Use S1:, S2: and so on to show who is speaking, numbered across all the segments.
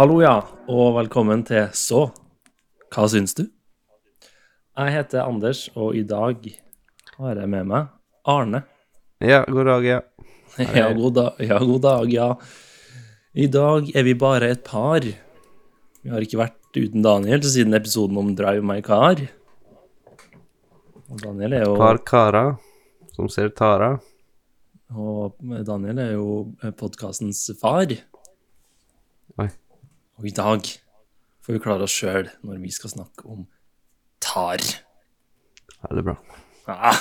S1: Hallo, ja, og velkommen til Så. Hva syns du? Jeg heter Anders, og i dag har jeg med meg Arne.
S2: Ja, god dag, ja.
S1: Ja, god dag, ja, god dag, ja. I dag er vi bare et par. Vi har ikke vært uten Daniel siden episoden om Drive My Car. Og Daniel er jo,
S2: Par karer som ser Tara.
S1: og Daniel er jo podkastens far. Og i dag får vi klare oss sjøl når vi skal snakke om tar.
S2: Veldig bra.
S1: Ah.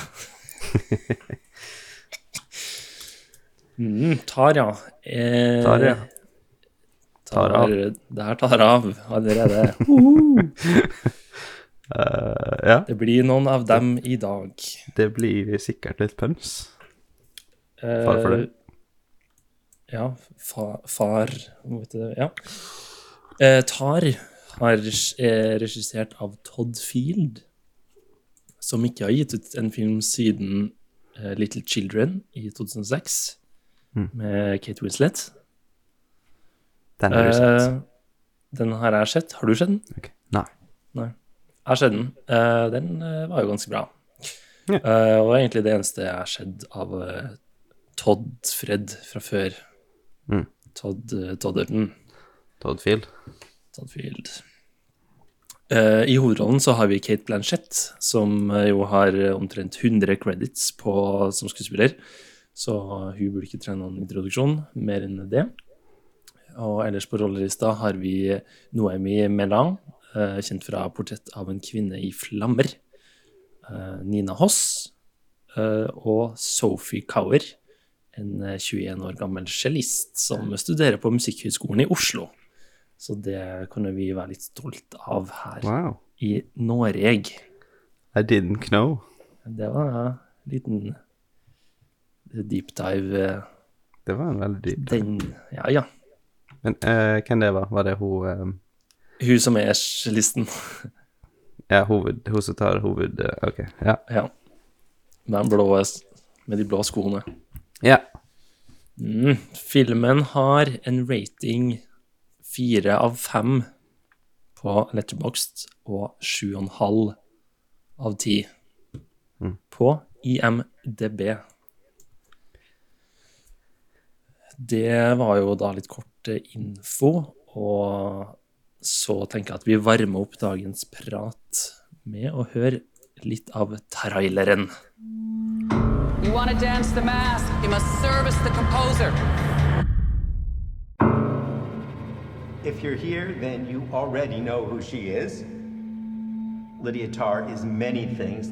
S1: mm, tar, ja. Eh,
S2: Tar, ja.
S1: Tar,
S2: Tar av.
S1: Det her tar av allerede.
S2: uh, ja,
S1: Det blir noen av dem i dag.
S2: det blir sikkert litt pøns.
S1: Eh,
S2: Far for det.
S1: Ja, fa, far vet du, Ja. Eh, tar har, er regissert av Todd Field, som ikke har gitt ut en film siden eh, Little Children i 2006,
S2: Mm.
S1: med Kate Winslet.
S2: Den har du sett.
S1: Eh, den har jeg sett. Har du sett den?
S2: Okay. Nei.
S1: Jeg har sett den. Eh, den eh, var jo ganske bra.
S2: Ja.
S1: Uh, og egentlig det eneste jeg har sett av uh, Todd Fred fra før.
S2: Mm.
S1: Todd uh, Todderton.
S2: Todd Field.
S1: Todd Field. Uh, I hovedrollen så har vi Kate Blanchett, som eh, jo har eh, omtrent 100 credits på, som skuespiller. Så hun burde ikke trenge noen introduksjon, mer enn det. Og ellers på rollerista har vi Noemi Melan, uh, kjent fra 'Portrett av en kvinne i flammer'. Uh, Nina Hoss og Sophie Cower, en eh, 21 år gammel cellist som studerer på Musikkhøgskolen i Oslo. Så det kunne vi være litt stolt av her
S2: Wow.
S1: i Noreg.
S2: I didn't know.
S1: Det var en liten deep dive. eh,
S2: Det var en veldig dyp
S1: Den Ja, ja.
S2: Men uh, hvem det var? Var det hun eh,
S1: Hun som er cellisten.
S2: Ja, hoved, hun som tar hoved... Uh, OK. Ja.
S1: Ja. Med, blå, med de blå skoene.
S2: ja.
S1: Mm. Filmen har en rating fire av fem på Letterboxd og sju og en halv av ti
S2: Mm.
S1: på IMDb. Det var jo da litt kort info, og så tenker jeg at vi varmer opp dagens prat med å høre litt av traileren.
S3: You want to dance the mask, you must service the composer.
S4: If you're here, then you already know who she is. Lydia Tarr is many things.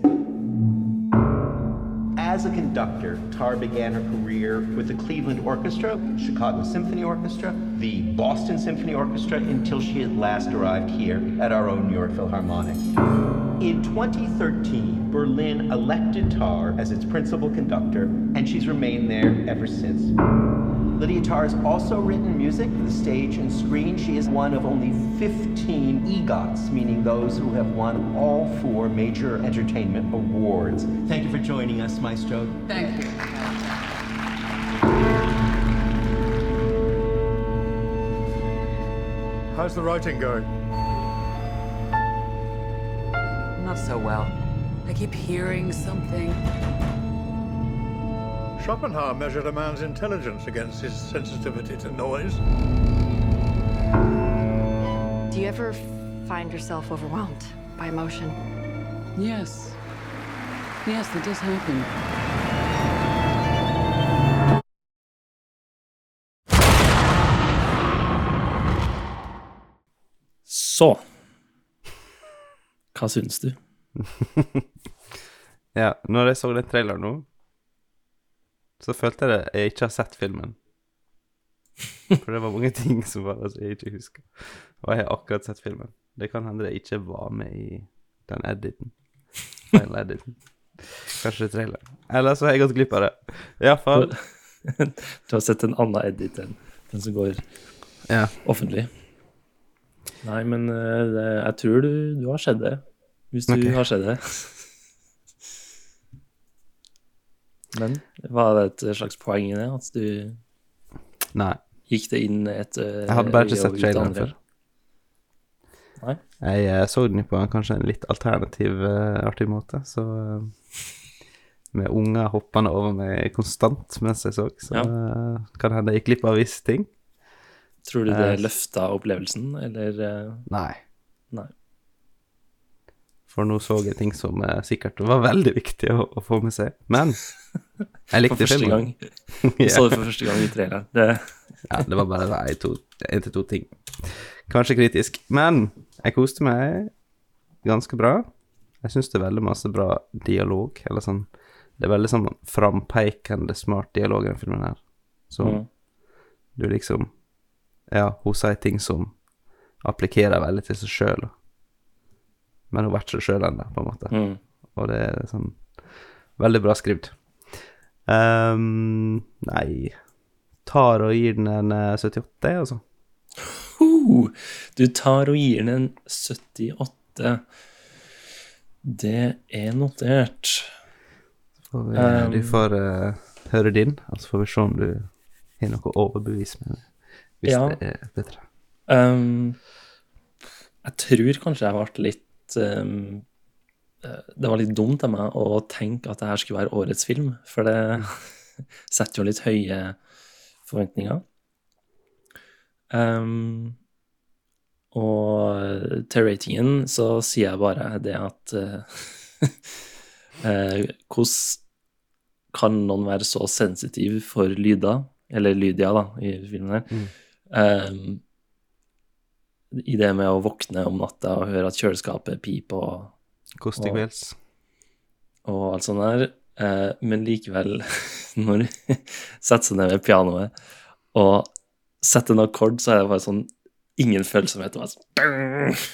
S4: As a conductor, Tarr began her career with the Cleveland Orchestra, Chicago Symphony Orchestra, the Boston Symphony Orchestra, until she at last arrived here at our own New York Philharmonic. In 2013, Berlin elected Tarr as its principal conductor, and she's remained there ever since. Lydia Tarr has also written music for the stage and screen. She is one of only 15 EGOTs, meaning those who have won all four major entertainment awards. Thank you for joining us, Maestro.
S3: Thank you.
S5: How's the writing going?
S3: Not so well. I keep hearing something.
S5: Schopenhauer measured a man's intelligence against his sensitivity to noise.
S6: Do you ever find yourself overwhelmed by emotion?
S3: Yes. Yes, that does happen.
S1: Så Hva syns du?
S2: ja. Når jeg så den traileren nå, så følte jeg det jeg ikke har sett filmen. For det var mange ting som var som jeg ikke husker. Og jeg har akkurat sett filmen. Det kan hende det ikke var med i den editen. Final editen. Kanskje traileren. Eller så har jeg gått glipp av det. Iallfall.
S1: Du har sett en annen edit enn den som går
S2: Ja.
S1: offentlig. Nei, men eh, det, jeg tror du, du har sett det. Hvis du
S2: okay.
S1: har sett det. Men var det et slags poeng i det? At du
S2: Nei.
S1: Gikk det inn et uh,
S2: Jeg hadde bare ikke sett traileren før.
S1: Nei?
S2: Jeg eh, så den på en, kanskje en litt alternativ, eh, artig måte, så eh, Med unger hoppende over meg konstant mens jeg så, så
S1: Ja.
S2: eh, kan hende jeg gikk glipp av visse ting.
S1: Tror du det
S2: Eh,
S1: løfta opplevelsen, eller eh,
S2: Nei.
S1: Nei.
S2: For nå så jeg ting som eh, sikkert var veldig viktig å, å få med seg. Men jeg
S1: For
S2: likte
S1: første
S2: filmen.
S1: gang. Du så det for første gang i traileren. Det,
S2: Ja, det var bare én til to ting. Kanskje kritisk. Men jeg koste meg ganske bra. Jeg syns det er veldig masse bra dialog. Eller sånn Det er veldig sånn frampeikende, smart dialog i den filmen her. Så
S1: Mm.
S2: du liksom Ja, hun sier ting som applikerer veldig til seg sjøl. Men hun har vært seg sjøl ennå, på en måte.
S1: mm.
S2: Og det er sånn Veldig bra skrevet. Um, nei Tar og gir den en eh, 78, altså.
S1: Uh, du tar og gir den en 78. Det er notert.
S2: Får vi,
S1: Um,
S2: du får uh, høre din, og så får vi se om du har noe overbevis med det, Hvis
S1: Ja.
S2: det er bedre.
S1: Um, jeg tror kanskje jeg ble litt um, eh, Det var litt dumt av meg å tenke at det her skulle være årets film, for det setter jo litt høye forventninger. Um, og til ratingen så sier jeg bare det at eh, eh, Hvordan kan noen være så sensitiv for lyder, eller Lydia, da, i filmen her? Um, I det med å våkne om natta og høre at kjøleskapet piper og
S2: Kos kvelds.
S1: Og- og alt sånt der. Eh, men likevel, når du setter seg ned ved pianoet og setter en akkord, så er det bare sånn ingen følsomhet. og sånn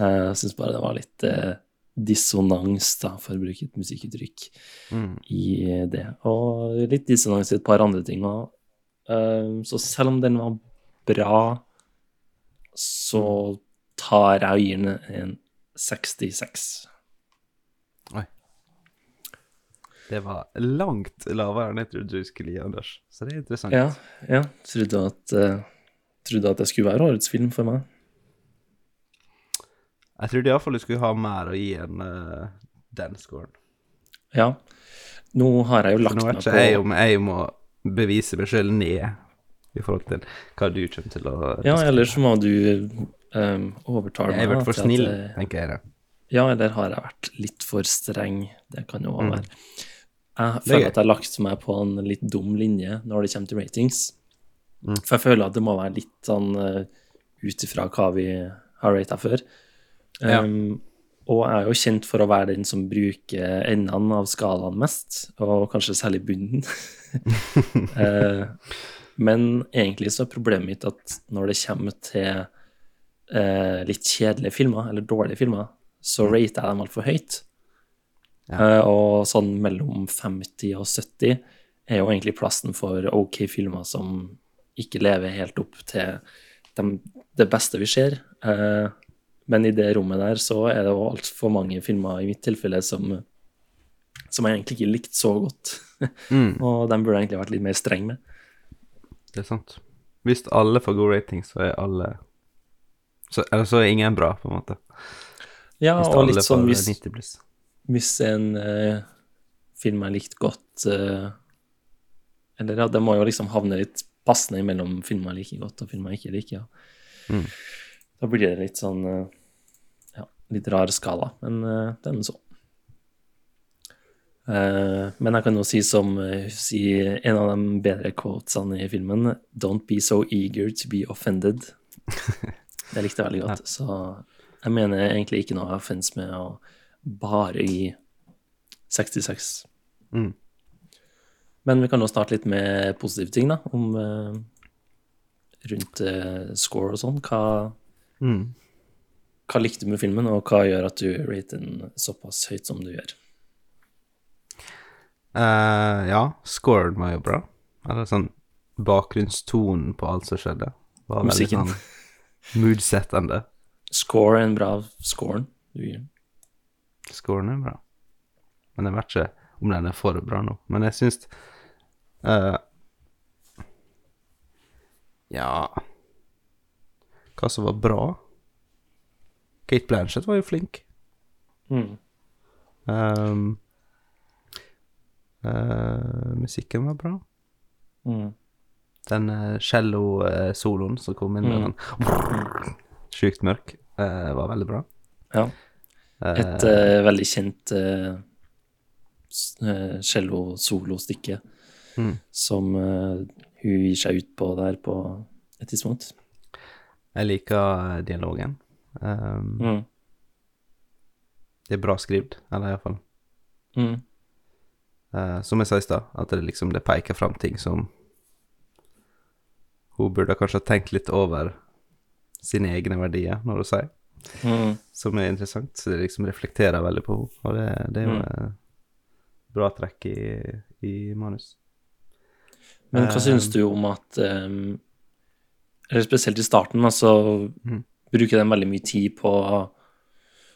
S1: Eh, Jeg syns bare det var litt eh, dissonans, da, for å bruke et musikkuttrykk,
S2: Mm.
S1: i det. Og litt dissonans i et par andre ting òg. så selv om den var bra, så tar jeg og gir den en 66.
S2: Oi. Det var langt lavere enn jeg trodde du skulle gi, Anders. Så det er interessant.
S1: Ja, ja. Trodde at, uh, trodde at det skulle være årets film for meg.
S2: Jeg trodde iallfall du skulle ha mer å gi enn uh, den scoren.
S1: Ja. Nå har jeg jo lagt
S2: For
S1: på
S2: nå vet
S1: meg
S2: ikke jeg om jeg må bevise meg sjøl ned i forhold til hva du kommer til å
S1: Ja, eller så må du um, overtale
S2: Jeg har vært for
S1: at
S2: snill,
S1: jeg-
S2: tenker jeg det.
S1: Ja, eller har jeg vært litt for streng? Det kan jo
S2: Mm.
S1: være. Jeg
S2: er
S1: føler at jeg har lagt meg på en litt dum linje når det kommer til ratings.
S2: Mm.
S1: For jeg føler at det må være litt sånn uh, ut ifra hva vi har rata før.
S2: Ja.
S1: Um, og jeg er jo kjent for å være den som bruker endene av skalaen mest, og kanskje særlig bunnen. Eh, men egentlig så er problemet mitt at når det kommer til eh, litt kjedelige filmer, eller dårlige filmer, så rater jeg dem altfor høyt. Eh, og sånn mellom 50 og 70 er jo egentlig plassen for ok filmer som ikke lever helt opp til dem, det beste vi ser. Eh, men i det rommet der så er det jo altfor mange filmer i mitt tilfelle som, som jeg egentlig ikke likte så godt.
S2: Mm.
S1: og dem burde jeg egentlig vært litt mer streng med.
S2: Det er sant. Hvis alle får god rating, så er alle så, Eller så er ingen bra, på en måte.
S1: Ja,
S2: Hvis
S1: og litt sånn hvis, hvis en eh, film er likt godt eh, Eller ja, det må jo liksom havne litt passende mellom filmer jeg liker godt og filmer ikke liker. Ja.
S2: Mm.
S1: Da blir det litt sånn eh, Ja, litt rar skala, men eh, det nå så. Eh, men jeg kan jo si som eh, si en av de bedre quotesene i filmen Don't be so eager to be offended. Det likte jeg veldig godt. Så jeg mener egentlig ikke noe offense med å bare gi 66.
S2: Mm.
S1: Men vi kan jo starte litt med positive ting, da, om eh, rundt score og sånn. Hva,
S2: Mm.
S1: hva likte du med filmen, og hva gjør at du rater den såpass høyt som du gjør?
S2: Eh, ja, scoren var jo bra. Eller sånn bakgrunnstonen på alt som skjedde, var veldig
S1: Musikken.
S2: sånn moodsettende.
S1: Score en bra scoren du gir.
S2: Scoren er bra. Men jeg vet ikke om den er for bra nå. Men jeg syns eh, Ja Hva som var bra? Kate Blanchett var jo flink.
S1: Mm.
S2: Um, eh, musikken var bra.
S1: Mm.
S2: Den uh, cello-soloen som kom inn med
S1: Mm.
S2: den Sjukt mørk, Uh, var veldig bra.
S1: Ja. Et eh, veldig kjent cello-solostykke
S2: Mm.
S1: som eh, hun gir seg ut på der på et tidspunkt.
S2: Jeg liker eh, dialogen. Um,
S1: Mm.
S2: Det er bra skrevet, eller iallfall
S1: Mm.
S2: Uh, som jeg sa i stad, at det liksom det peker fram ting som hun burde kanskje ha tenkt litt over sine egne verdier, når hun sier,
S1: Mm.
S2: som er interessant. Så det liksom reflekterer veldig på henne, og det, det er jo
S1: Mm.
S2: bra trekk i, i manus.
S1: Men hva
S2: Eh,
S1: syns du om at um, Eller spesielt i starten, altså
S2: Mm.
S1: bruker de veldig mye tid på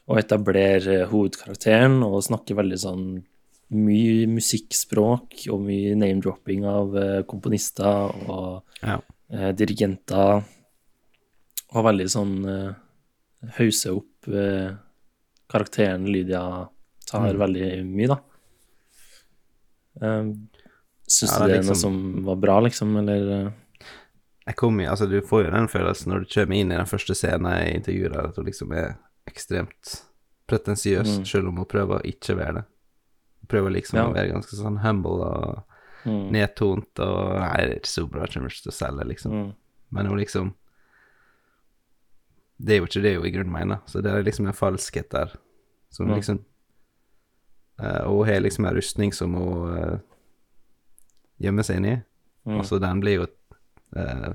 S1: å etablere hovedkarakteren og snakke veldig sånn mye musikkspråk og mye name-dropping av eh, komponister og
S2: Ja.
S1: eh, dirigenter. Og veldig sånn eh, hause opp eh, karakteren Lydia tar
S2: Mm.
S1: veldig mye, da. Um, Syns
S2: Ja,
S1: du
S2: det er
S1: liksom... noe som var bra, liksom, eller eh,
S2: Jeg kom i, altså Du får jo den følelsen når du kommer inn i den første scenen jeg intervjuer, at hun liksom er ekstremt pretensiøs,
S1: Mm.
S2: selv om hun prøver å ikke være det. Prøver liksom
S1: Ja.
S2: å være ganske sånn humble og
S1: mm,
S2: nedtont og Nei, det er ikke så bra, jeg kommer ikke til å selge, liksom.
S1: mm,
S2: Men hun liksom Det er jo ikke det hun i grunnen mener, så det er liksom en falskhet der som
S1: mm.
S2: liksom uh, Og hun har liksom en rustning som hun uh, gjemmer seg inn i,
S1: mm.
S2: og så den blir jo uh,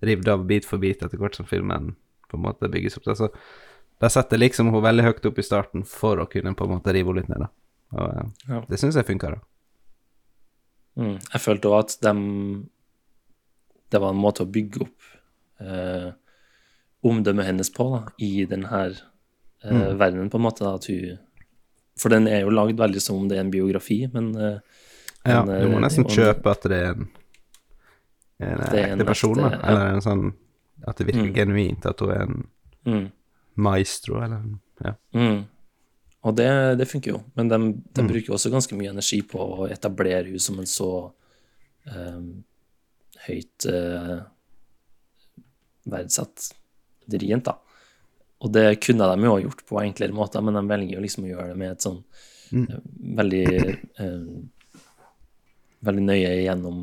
S2: revet av bit for bit etter hvert som filmen på en måte bygges opp. Så de setter liksom hun veldig høyt opp i starten for å kunne på en måte rive henne litt ned, da. Og eh,
S1: Ja.
S2: det syns jeg funka, da.
S1: Mm. Jeg følte òg at dem Det var en måte å bygge opp eh, omdømmet hennes på, da, i den her eh,
S2: Mm.
S1: verdenen, på en måte. Da, at hun For den er jo lagd veldig som om det er en biografi, men eh,
S2: Ja,
S1: men,
S2: du må
S1: eh,
S2: nesten
S1: en-
S2: kjøpe at det er en, en
S1: Det er en
S2: ekte person, da.
S1: Eller ja.
S2: En sånn At det virker
S1: Mm.
S2: genuint, at hun er en
S1: mm,
S2: maestro, eller en Ja.
S1: Og det, det funker jo, men de, de
S2: Mm.
S1: bruker også ganske mye energi på å etablere hun som en så um, høyt uh, verdsatt dirigent, da. Og det kunne de jo ha gjort på enklere måter, men de velger jo liksom å gjøre det med et sånn
S2: Mm.
S1: eh, veldig eh, Veldig nøye gjennom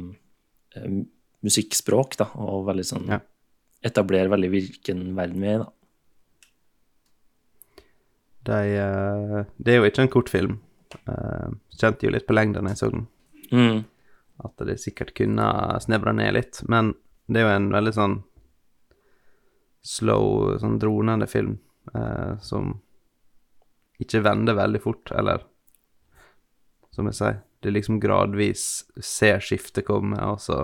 S1: musikkspråk, da, og veldig sånn
S2: Ja.
S1: Etablere veldig hvilken verden vi er i, da.
S2: De, eh, det er jo ikke en kortfilm. Uh, kjente jo litt på lengden jeg så den,
S1: Mm.
S2: at det sikkert kunne snevra ned litt. Men det er jo en veldig sånn slow, sånn dronende film eh, som ikke vender veldig fort, eller som jeg sier, det er liksom gradvis ser skiftet komme, og så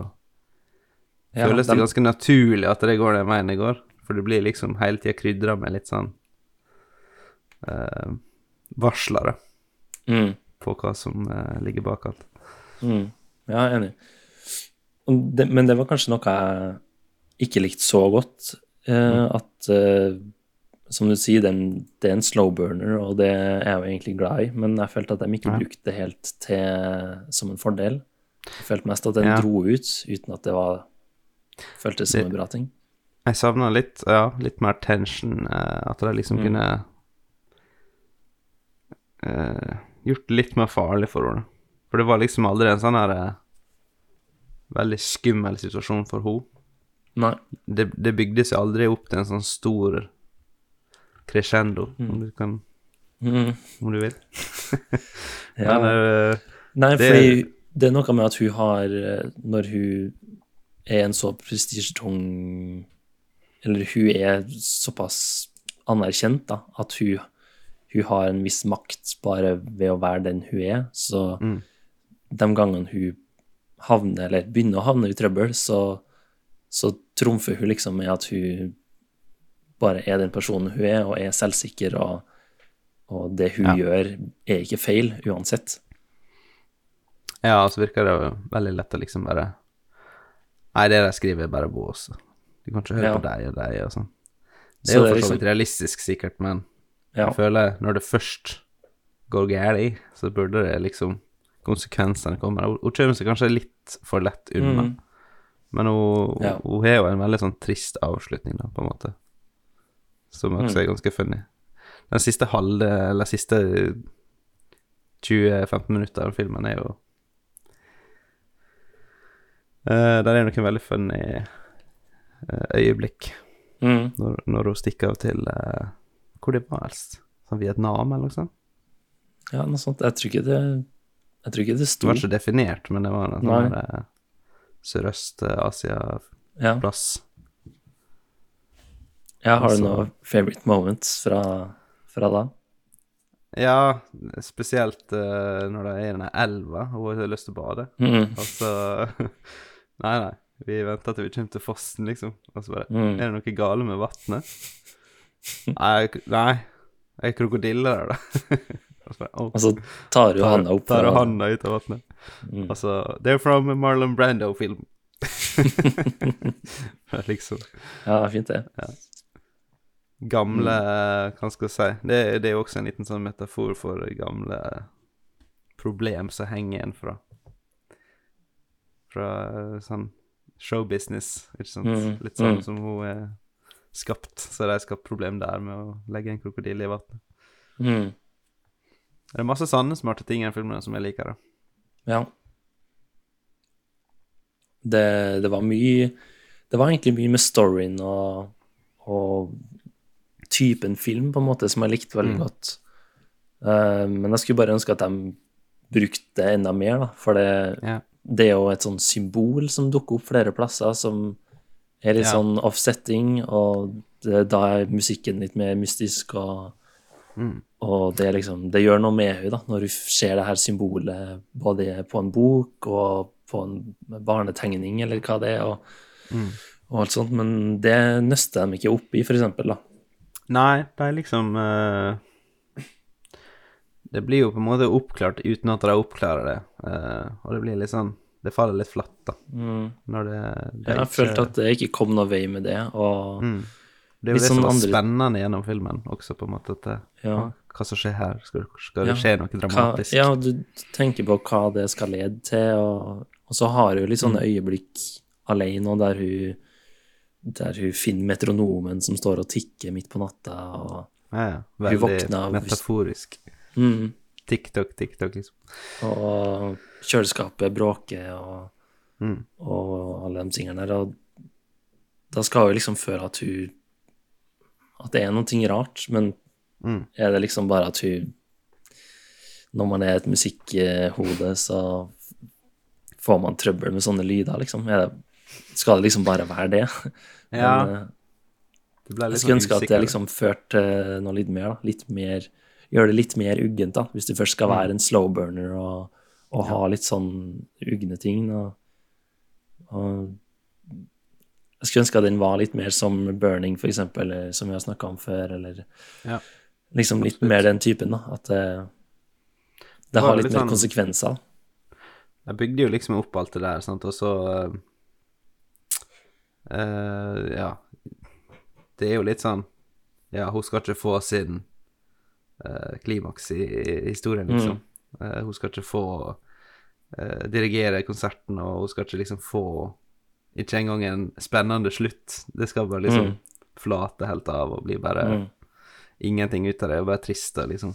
S1: Ja,
S2: føles det
S1: de-
S2: ganske naturlig at det går den veien det går, for det blir liksom hele tida krydra med litt sånn eh, varslere
S1: Mm.
S2: på hva som eh, ligger bak alt.
S1: Mm. Ja, enig. Det, men det var kanskje noe jeg ikke likte så godt. Eh, At, eh, som du sier, den, det er en slow burner, og det er jeg jo egentlig glad i, men jeg følte at de ikke
S2: Ja.
S1: brukte det helt til som en fordel. Jeg følte mest at den
S2: Ja.
S1: dro ut, uten at det var føltes som en bra ting.
S2: Jeg savna litt, ja, litt mer tension, eh, at de liksom
S1: Mm.
S2: kunne eh, gjort det litt mer farlig for henne. For det var liksom aldri en sånn her eh, veldig skummel situasjon for henne.
S1: Nei.
S2: Det, det bygde seg aldri opp til en sånn stor crescendo,
S1: Mm.
S2: om du kan
S1: Mm.
S2: Om du vil.
S1: Ja.
S2: Men eh,
S1: Nei,
S2: Det-
S1: fordi det er noe med at hun har eh, Når hun er en så prestisjetung Eller hun er såpass anerkjent, da, at hun, hun har en viss makt bare ved å være den hun er. Så
S2: Mm.
S1: de gangene hun havner, eller begynner å havne i trøbbel, så, så trumfer hun liksom med at hun bare er den personen hun er, og er selvsikker, og, og det hun
S2: Ja.
S1: gjør, er ikke feil uansett.
S2: Ja, så virker det jo veldig lett å liksom bare Nei, det der skriver, jeg bare også». Du kan ikke høre
S1: Ja.
S2: på deg og deg og sånn. Det
S1: Så
S2: er jo
S1: det er
S2: for så
S1: liksom-
S2: realistisk, sikkert, men
S1: Ja.
S2: jeg føler når det først går galt, så burde det liksom Konsekvensene komme. Hun hun kommer seg kanskje litt for lett unna,
S1: Mm.
S2: men hun,
S1: Ja.
S2: hun har jo en veldig sånn trist avslutning, da, på en måte, som også
S1: Mm.
S2: er ganske funny. Den siste halve, eller siste 20-15 minutter av filmen er jo uh, Der er noen veldig funny eh, øyeblikk
S1: Mm.
S2: når, når hun stikker av til eh, Hvor det var helst? Sånn Vietnam, eller noe sånt?
S1: Ja, noe sånt. Jeg tror ikke det Jeg tror ikke det
S2: Det var ikke definert, men det var en sånn eh, Sørøst-Asia-plass.
S1: Ja. ja har du
S2: Altså-
S1: noen favorite moments fra, fra da?
S2: Ja, spesielt uh, når det er i denne elva og hun har lyst til å bade.
S1: Mm.
S2: Altså Nei, nei. Vi venter til vi kommer til fossen, liksom. Og så bare
S1: Mm.
S2: Er det noe gale med vannet? Nei. Er krokodiller der, da? og så bare, «Å,
S1: Og så tar du handa opp
S2: Tar
S1: fra-
S2: handa ut av vannet.
S1: Mm.
S2: Altså They're from Marlon Brando-film. liksom
S1: Ja, fint det.
S2: gamle
S1: Mm.
S2: Hva skal jeg si? Det, det er jo også en liten sånn metafor for gamle problem som henger igjen fra Fra eh, sånn showbusiness, ikke sant?
S1: Mm,
S2: Litt sånn
S1: mm.
S2: som hun er skapt, så de har skapt problem der med å legge en krokodille i vannet.
S1: Mm.
S2: Det er masse sanne, smarte ting i den filmen som jeg liker. da.
S1: Ja. Det, det var mye Det var egentlig mye med storyen og, og typen film, på en måte, som jeg likte veldig
S2: Mm.
S1: godt. Uh, men jeg skulle bare ønske at de brukte det enda mer, da. For det,
S2: Ja.
S1: det er jo et sånn symbol som dukker opp flere plasser, som er litt
S2: Ja.
S1: sånn offsetting, og det, da er musikken litt mer mystisk, og,
S2: Mm.
S1: og det liksom Det gjør noe med henne, da, når du ser det her symbolet både på en bok og på en barnetegning, eller hva det er, og,
S2: Mm.
S1: og alt sånt, men det nøster de ikke opp i, for eksempel, da.
S2: Nei, det er liksom uh, Det blir jo på en måte oppklart uten at de oppklarer det, uh, og det blir litt sånn Det faller litt flatt, da. Når det, det
S1: Jeg har
S2: ikke-
S1: følt at det ikke kom noe vei med det, og
S2: Mm. Det er jo det som
S1: sånn
S2: var
S1: andre-
S2: spennende gjennom filmen også, på en måte. At det,
S1: Ja.
S2: Hva som skjer her? Skal, skal
S1: Ja.
S2: det skje noe
S1: hva,
S2: dramatisk?
S1: ja, du tenker på hva det skal lede til, og, og så har hun litt sånne øyeblikk alene, og der hun der hun finner metronomen som står og tikker midt på natta, og
S2: Ja, ja.
S1: Hun
S2: Veldig
S1: våkner av-
S2: metaforisk.
S1: mm,
S2: TikTok, TikTok, liksom.
S1: Og kjøleskapet bråker, og,
S2: Mm.
S1: og alle de tingene der. Og da skal hun liksom føle at hun At det er noe rart, men
S2: Mm.
S1: er det liksom bare at hun Når man er et musikkhode, så får man trøbbel med sånne lyder, liksom. Det, skal det liksom bare være det?
S2: Ja,
S1: Men, eh,
S2: det
S1: jeg skulle
S2: ønske
S1: ønske at det liksom førte til noe litt mer, da. Litt mer Gjøre det litt mer uggent, da. Hvis du først skal være en slow burner og, og ha litt sånn ugne ting. Og, og jeg skulle ønske at den var litt mer som Burning, for eksempel, eller som vi har snakka om før, eller
S2: Ja.
S1: liksom litt mer den typen, da. At det, det
S2: var
S1: har
S2: litt
S1: litt mer
S2: sånn-
S1: konsekvenser.
S2: Jeg bygde jo liksom opp alt det der, sant, og så uh, uh, Ja. Det er jo litt sånn Ja, hun skal ikke få sin uh, klimaks i, i historien, liksom. Eh, hun skal ikke få eh, dirigere konserten, og hun skal ikke liksom få Ikke engang en spennende slutt. Det skal bare liksom
S1: Mm.
S2: flate helt av og bli bare
S1: Mm.
S2: ingenting ut av det, og bare trist og liksom.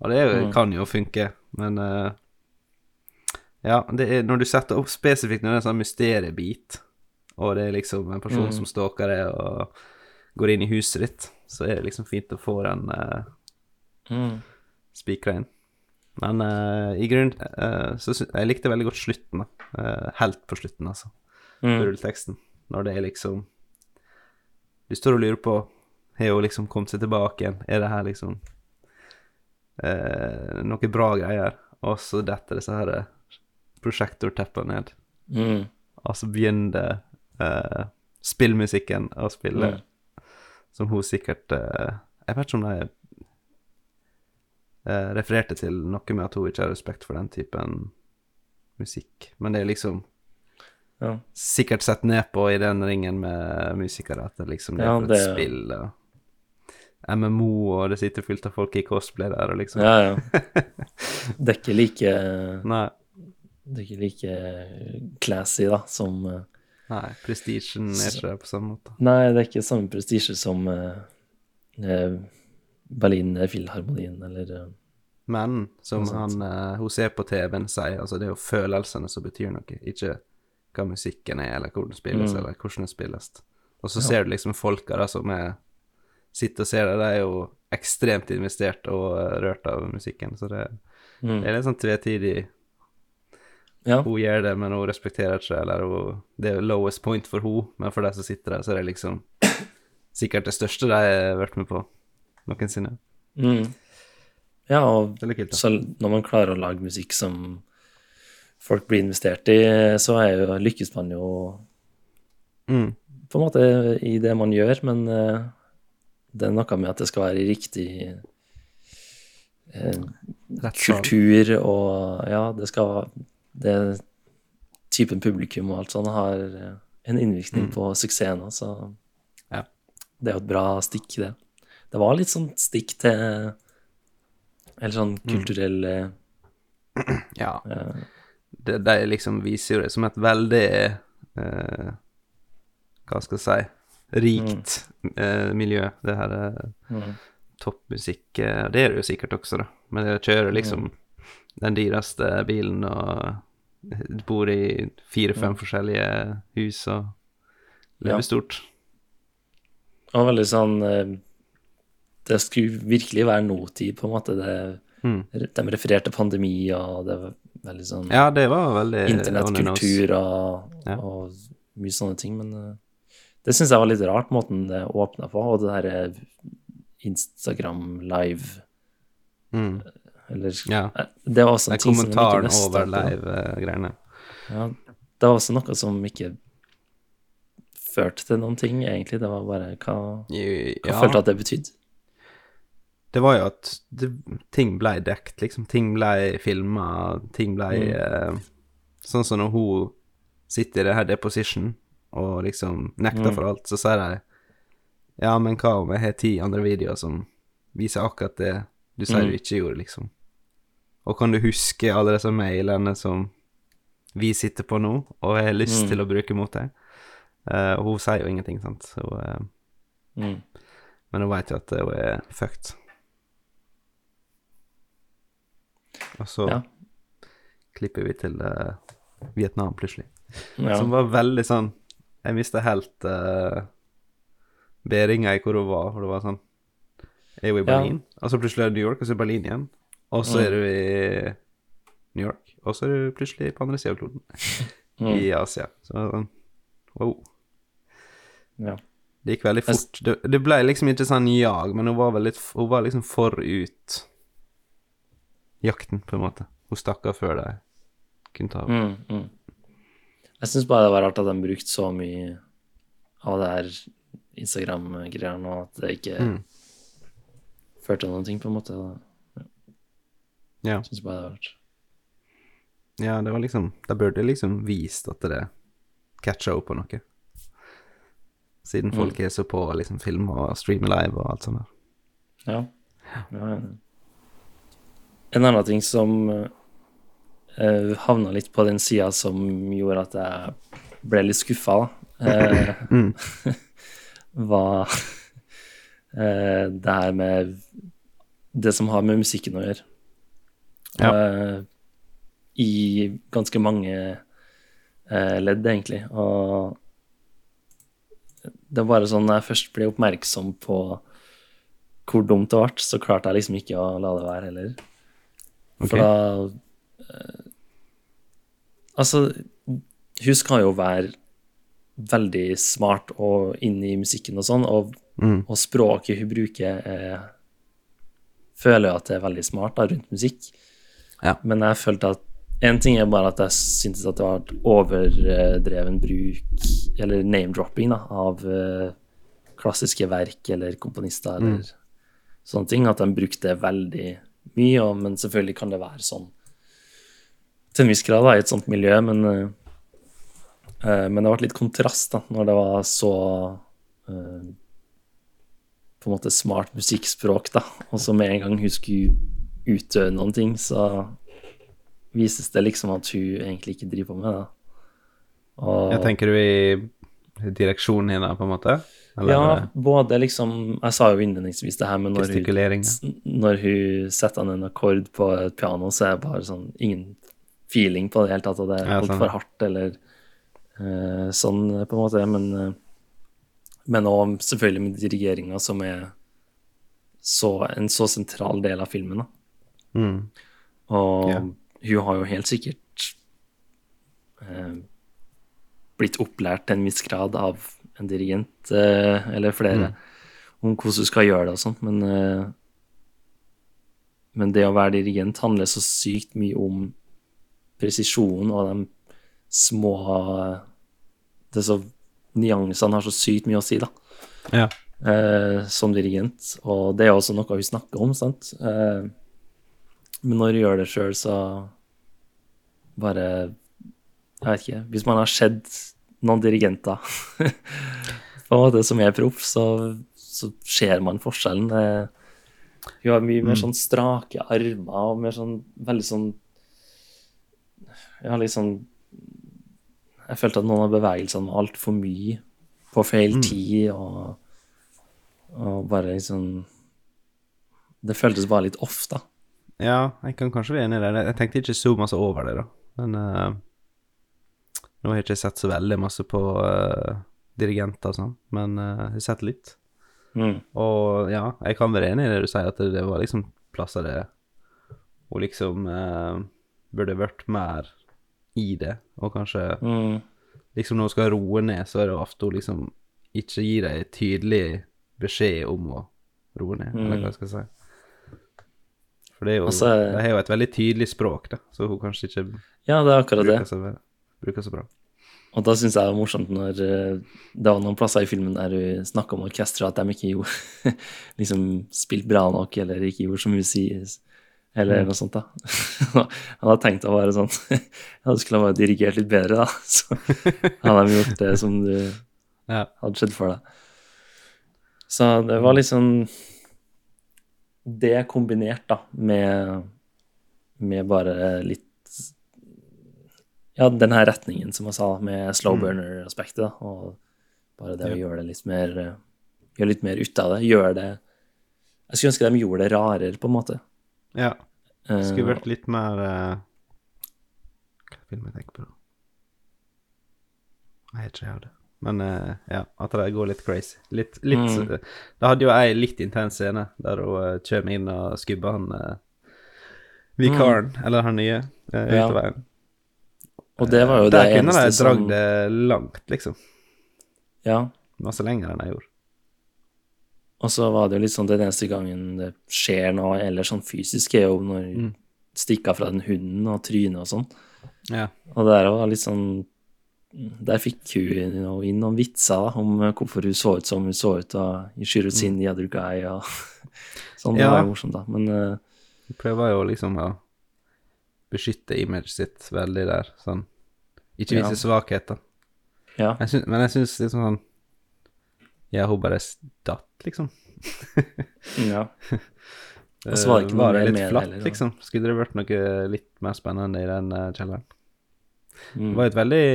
S2: Og det jo,
S1: Mm.
S2: kan jo funke, men uh, Ja, det er når du setter opp spesifikt når det er en sånn mysteriebit, og det er liksom en person
S1: Mm.
S2: som stalker deg og går inn i huset ditt, så er det liksom fint å få den uh,
S1: Mm.
S2: spikra inn. Men uh, i grunnen uh, så Jeg likte veldig godt slutten. Eh, helt på slutten, altså. På
S1: Mm.
S2: rulleteksten. Når det er liksom Du står og lurer på Har hun liksom kommet seg tilbake igjen? Er det her liksom uh, noe bra greier? Og så detter disse her prosjektorteppene ned.
S1: Mm.
S2: Og så begynner uh, spillmusikken å spille,
S1: Mm.
S2: som hun sikkert Jeg vet ikke om de eh, refererte til noe med at hun ikke har respekt for den typen musikk, men det er liksom
S1: Ja.
S2: sikkert sett ned på i den ringen med musikere, at det liksom det er
S1: Ja,
S2: for et
S1: det-
S2: spill og MMO, og det sitter fullt av folk i cosplay der, og liksom
S1: Ja, ja. Det er ikke like
S2: Nei,
S1: Det er ikke like classy, da, som eh,
S2: nei prestisjen er ikke på samme måte.
S1: Nei, det er ikke samme prestisje som uh, eh, Berlin Filharmonien eller eh,
S2: Men som han eh, hun ser på TV-en sier, altså det er jo følelsene som betyr noe, ikke hva musikken er, eller hvor den spilles,
S1: Mm.
S2: eller hvordan den spilles. Og så ser du liksom folka da som er, sitter og ser det, de er jo ekstremt investert og eh, rørt av musikken, så det,
S1: mm.
S2: det er litt sånn tvetidig
S1: Ja.
S2: Hun gjør det, men hun respekterer ikke, eller hun, det er lowest point for hun, men for de som sitter der, så er det liksom sikkert det største de har vært med på noensinne.
S1: Mm. Ja, og
S2: kult,
S1: så når man klarer å lage musikk som folk blir investert i, så er jo, lykkes man jo
S2: Mm.
S1: på en måte i det man gjør, men eh, det er noe med at det skal være i riktig eh,
S2: Rett
S1: kultur, og ja, det skal Det typen publikum og alt sånt har eh, en innvirkning på suksessen, så
S2: Mm. Ja.
S1: det er jo et bra stikk, det. Det var litt sånn stikk til Eller sånn
S2: Mm.
S1: kulturell mm.
S2: Ja.
S1: Uh,
S2: det, de liksom viser jo det som et veldig uh, Hva skal jeg si rikt eh, miljø, det her eh,
S1: mm.
S2: toppmusikk eh, Det er det jo sikkert også, da. Men det å kjøre liksom den dyreste bilen og bor i fire-fem forskjellige hus og lever
S1: Ja.
S2: stort.
S1: Og veldig sånn eh, Det skulle virkelig være nåtid, på en måte. Det,
S2: Mm.
S1: De refererte pandemi, og det var veldig sånn
S2: Ja, det var veldig
S1: internettkultur og,
S2: Ja.
S1: og mye sånne ting. Men eh, det syns jeg var litt rart, måten det åpna på. Og det derre Instagram live
S2: Mm.
S1: Eller
S2: Ja.
S1: eh, Det var også en ting som de
S2: kommentaren
S1: som
S2: over live-greiene.
S1: Ja, det var også noe som ikke førte til noen ting, egentlig. Det var bare hva, hva
S2: Ja.
S1: følte at det betydde.
S2: Det var jo at det, ting ble dekt, liksom. Ting ble filma, ting ble
S1: Mm.
S2: eh, Sånn som når hun sitter i det her deposition og liksom nekter
S1: Mm.
S2: for alt, så sier de Ja, men hva om jeg har ti andre videoer som viser akkurat det du sier
S1: Mm.
S2: du ikke gjorde, liksom? Og kan du huske alle disse mailene som vi sitter på nå, og jeg har lyst
S1: Mm.
S2: til å bruke mot deg? Uh, og hun sier jo ingenting, sant. Så, uh,
S1: Mm.
S2: men hun veit jo at hun er fucked. Og så
S1: Ja.
S2: klipper vi til uh, Vietnam plutselig.
S1: Ja.
S2: Som var veldig sånn Jeg mista helt uh, bæringa i hvor hun var. For det var sånn Er hun i. Berlin? Og så plutselig er i New York, og så er Berlin igjen. Og så
S1: Mm.
S2: er du i New York, og så er du plutselig på andre sida av kloden.
S1: Mm.
S2: I Asia. Så det sånn Wow.
S1: Ja.
S2: Det gikk veldig fort. Det, det ble liksom ikke sånn jag, men hun var, litt, hun var liksom forut jakten, på en måte. Hun stakk av før det kunne ta av.
S1: Mm, mm. Jeg syns bare det var rart at de brukte så mye av det her Instagram-greiene, og at det ikke
S2: Mm.
S1: førte til noen ting, på en måte.
S2: Ja.
S1: Jeg syns bare det var rart.
S2: ja, det var liksom Da burde det liksom vist at det catcha opp på noe. Siden folk er så på å liksom filme og streame live og alt sånt der.
S1: Ja. ja. ja. En annen ting som uh, havna litt på den sida som gjorde at jeg ble litt skuffa, da, eh, var uh, det her med Det som har med musikken å gjøre. Eh, I ganske mange ledd, egentlig. Og det er bare sånn når jeg først ble oppmerksom på hvor dumt det ble, så klarte jeg liksom ikke å la det være heller. For
S2: Ok.
S1: da eh, Altså, hun skal jo være veldig smart og inn i musikken og sånn, og,
S2: Mm.
S1: og språket hun bruker, er, føler jeg at det er veldig smart da, rundt musikk.
S2: Ja.
S1: Men jeg følte at en ting er bare at jeg syntes at det var overdreven bruk, eller name-dropping, da, av uh, klassiske verk eller komponister eller sånne ting. At de brukte veldig mye, og, men selvfølgelig kan det være sånn til en viss grad da, i et sånt miljø, men uh, men det ble litt kontrast da, når det var så uh, på en måte smart musikkspråk, da. Og så med en gang hun skulle utøve noen ting, så vises det liksom at hun egentlig ikke driver på med det. Og,
S2: Jeg tenker du i direksjonen hennes, på en måte? Eller
S1: ja, både liksom Jeg sa jo innledningsvis det her, men når hun, når hun setter an en akkord på et piano, så er det bare sånn ingen feeling på det i det hele tatt, og det er
S2: Ja,
S1: altfor
S2: sånn.
S1: hardt, eller uh, sånn, på en måte. Men, uh, men også selvfølgelig med dirigeringa, som er så, en så sentral del av filmen. da.
S2: Mm.
S1: Og
S2: yeah.
S1: hun har jo helt sikkert eh, blitt opplært til en viss grad av en dirigent, eh, eller flere, om hvordan du skal gjøre det og sånt, men eh, men det å være dirigent handler så sykt mye om presisjon og de små Det er så Nyansene har så sykt mye å si, da
S2: Ja.
S1: eh, som dirigent, og det er også noe vi snakker om, sant. Eh, men når du gjør det sjøl, så bare Jeg vet ikke. Hvis man har sett noen dirigenter en måte som er proff, så, så ser man forskjellen. Hun har mye mer sånn strake armer og mer sånn veldig sånn Ja, litt sånn Jeg følte at noen av bevegelsene var altfor mye på feil tid, og, og bare liksom Det føltes bare litt off, da.
S2: Ja, jeg kan kanskje være enig i det. Jeg tenkte ikke så masse over det, da. Men eh, nå har jeg ikke sett så veldig masse på uh, dirigenter og sånn, men uh, jeg har sett litt.
S1: Mm.
S2: Og ja, jeg kan være enig i det du sier, at det, det var liksom plasser det Hun liksom uh, burde vært mer i det, og kanskje
S1: Mm.
S2: Liksom når hun skal roe ned, så er det ofte hun liksom ikke gir deg tydelig beskjed om å roe ned, eller hva jeg skal si. For det er jo
S1: Altså-
S2: det er jo et veldig tydelig språk, da, så hun kanskje ikke
S1: Ja, det er akkurat det.
S2: Bruker så, bra.
S1: Og da syns jeg det var morsomt når eh, det var noen plasser i filmen der hun snakka om orkesteret, at de ikke gjorde liksom spilt bra nok, eller ikke gjorde som hun sier, eller noe sånt, da. Han hadde tenkt å være sånn Ja, du skulle ha bare dirigert litt bedre, da. Så hadde de gjort det som du
S2: Ja.
S1: hadde skjedd for deg. Så det var liksom Det kombinert, da, med, med bare litt Ja, den her retningen, som jeg sa, med slow burner-aspektet, og bare det å gjøre det litt mer eh, Gjøre litt mer ut av det. Gjøre det Jeg skulle ønske de gjorde det rarere, på en måte.
S2: ja.
S1: Det
S2: Skulle vært litt mer uh, Hva vil jeg tenker på. Jeg vet ikke jeg det. Men uh, ja, at det går litt crazy. Litt, litt
S1: Mm.
S2: Det hadde jo ei litt intens scene der hun uh, kommer inn og skubber han vikaren, eller han nye, uh,
S1: Mm. Ja.
S2: av veien.
S1: Og det var jo det
S2: Der kunne de dragd det langt, liksom.
S1: Ja.
S2: Masse lenger enn jeg gjorde.
S1: Og så var det jo litt sånn den eneste gangen det skjer noe eller sånn fysisk, er jo når mm. stikker fra den hunden og trynet og sånn.
S2: Ja.
S1: Og der var litt sånn Der fikk hun inn noen vitser da, om hvorfor hun så ut som hun så ut, og you should have seen the other guy, og sånn. Det var jo morsomt, da. Men eh,
S2: Hun prøver jo liksom å beskytte imaget sitt veldig der, sånn. Ikke
S1: Ja.
S2: vise svakheter.
S1: ja.
S2: Jeg synes, men jeg syns liksom sånn Ja, hun bare datt, liksom.
S1: ja. Og så var det ikke noe
S2: det
S1: mer
S2: litt
S1: med det
S2: flatt,
S1: heller,
S2: liksom? Skulle det vært noe litt mer spennende i den eh, kjelleren?
S1: Mm.
S2: Det var et veldig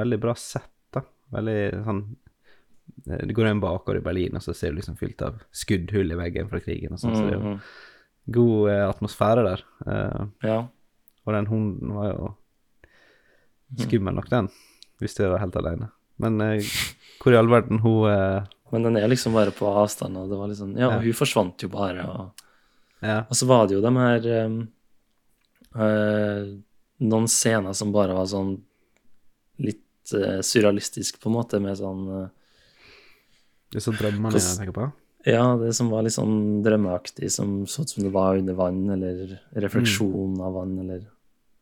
S2: veldig bra sett, da. Veldig sånn eh, Du går inn bakover i Berlin, og så ser du liksom fylt av skuddhull i veggen fra krigen og sånn, så det er jo
S1: Mhm.
S2: god eh, atmosfære der. Uh,
S1: Ja.
S2: og den hunden var jo. Skummel nok, den, hvis du var helt alene. Men eh, hvor i all verden hun eh,
S1: Men den er liksom bare på avstand, og det var liksom Ja,
S2: Ja.
S1: hun forsvant jo bare, og
S2: Ja.
S1: Og så var det jo de her um, uh, Noen scener som bare var sånn litt uh, surrealistisk, på en måte, med sånn uh,
S2: Det er sånn drømmene jeg tenker på.
S1: Ja, det som var litt sånn drømmeaktig, som så ut som det var under vann, eller refleksjon av vann, eller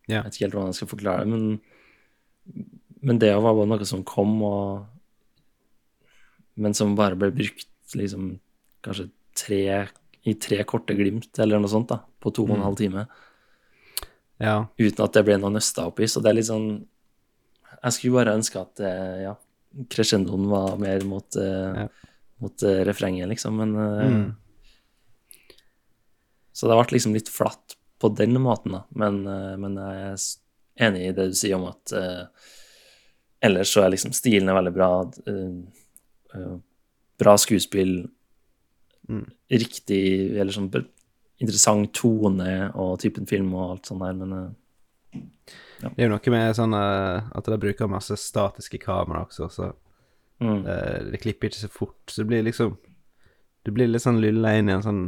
S2: Mm. Ja.
S1: Jeg vet ikke helt hvordan jeg skal forklare det, men, men det var bare noe som kom, og Men som bare ble brukt liksom kanskje tre i tre korte glimt, eller noe sånt, da, på to og en
S2: Mm.
S1: halv time.
S2: Ja.
S1: uten at det ble noe nøsta opp i. Så det er litt sånn jeg skulle bare ønske at eh, ja, crescendoen var mer mot, eh,
S2: Ja.
S1: mot eh, refrenget, liksom, men
S2: Mm.
S1: Så det ble liksom litt flatt på den måten, da. Men, men jeg enig i det du sier om at uh, ellers så er liksom stilen er veldig bra. Uh, uh, bra skuespill,
S2: Mm.
S1: riktig eller sånn interessant tone og typen film og alt sånt der, men ja.
S2: Det er jo noe med sånn at de bruker masse statiske kamera også, så
S1: mm,
S2: det klipper ikke så fort. Så det blir liksom Du blir litt sånn lulla inn i en sånn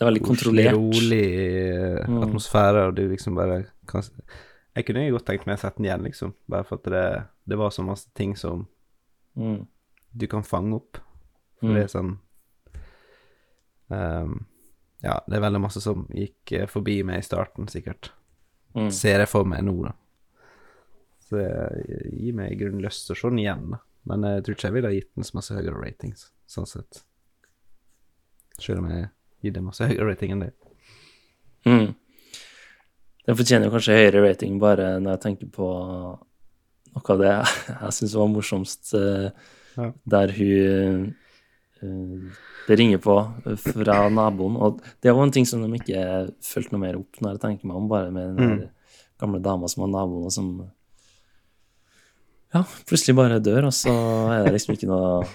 S1: det er veldig kontrollert.
S2: rolig eh,
S1: Mm.
S2: atmosfære, og du liksom bare kan Jeg kunne jo godt tenkt meg å sette den igjen, liksom, bare for at det, det var så masse ting som
S1: Mm,
S2: du kan fange opp. For
S1: Mm.
S2: det er sånn um, Ja, det er veldig masse som gikk eh, forbi meg i starten, sikkert.
S1: mm,
S2: Ser jeg for meg nå, da. Så det gir meg i grunnen lyst til å se den igjen, da. Men jeg tror ikke jeg ville ha gitt den så masse høyere ratings, sånn sett. Selv om jeg gir det masse høyere rating enn det.
S1: mm. Den fortjener kanskje høyere rating bare når jeg tenker på noe av det jeg syns var morsomst, eh,
S2: Ja.
S1: der hun eh, det ringer på fra naboen. Og det var en ting som de ikke fulgte noe mer opp når jeg tenker meg om, bare med den
S2: Mm.
S1: gamle dama som var naboen, og som ja, plutselig bare dør, og så er det liksom ikke noe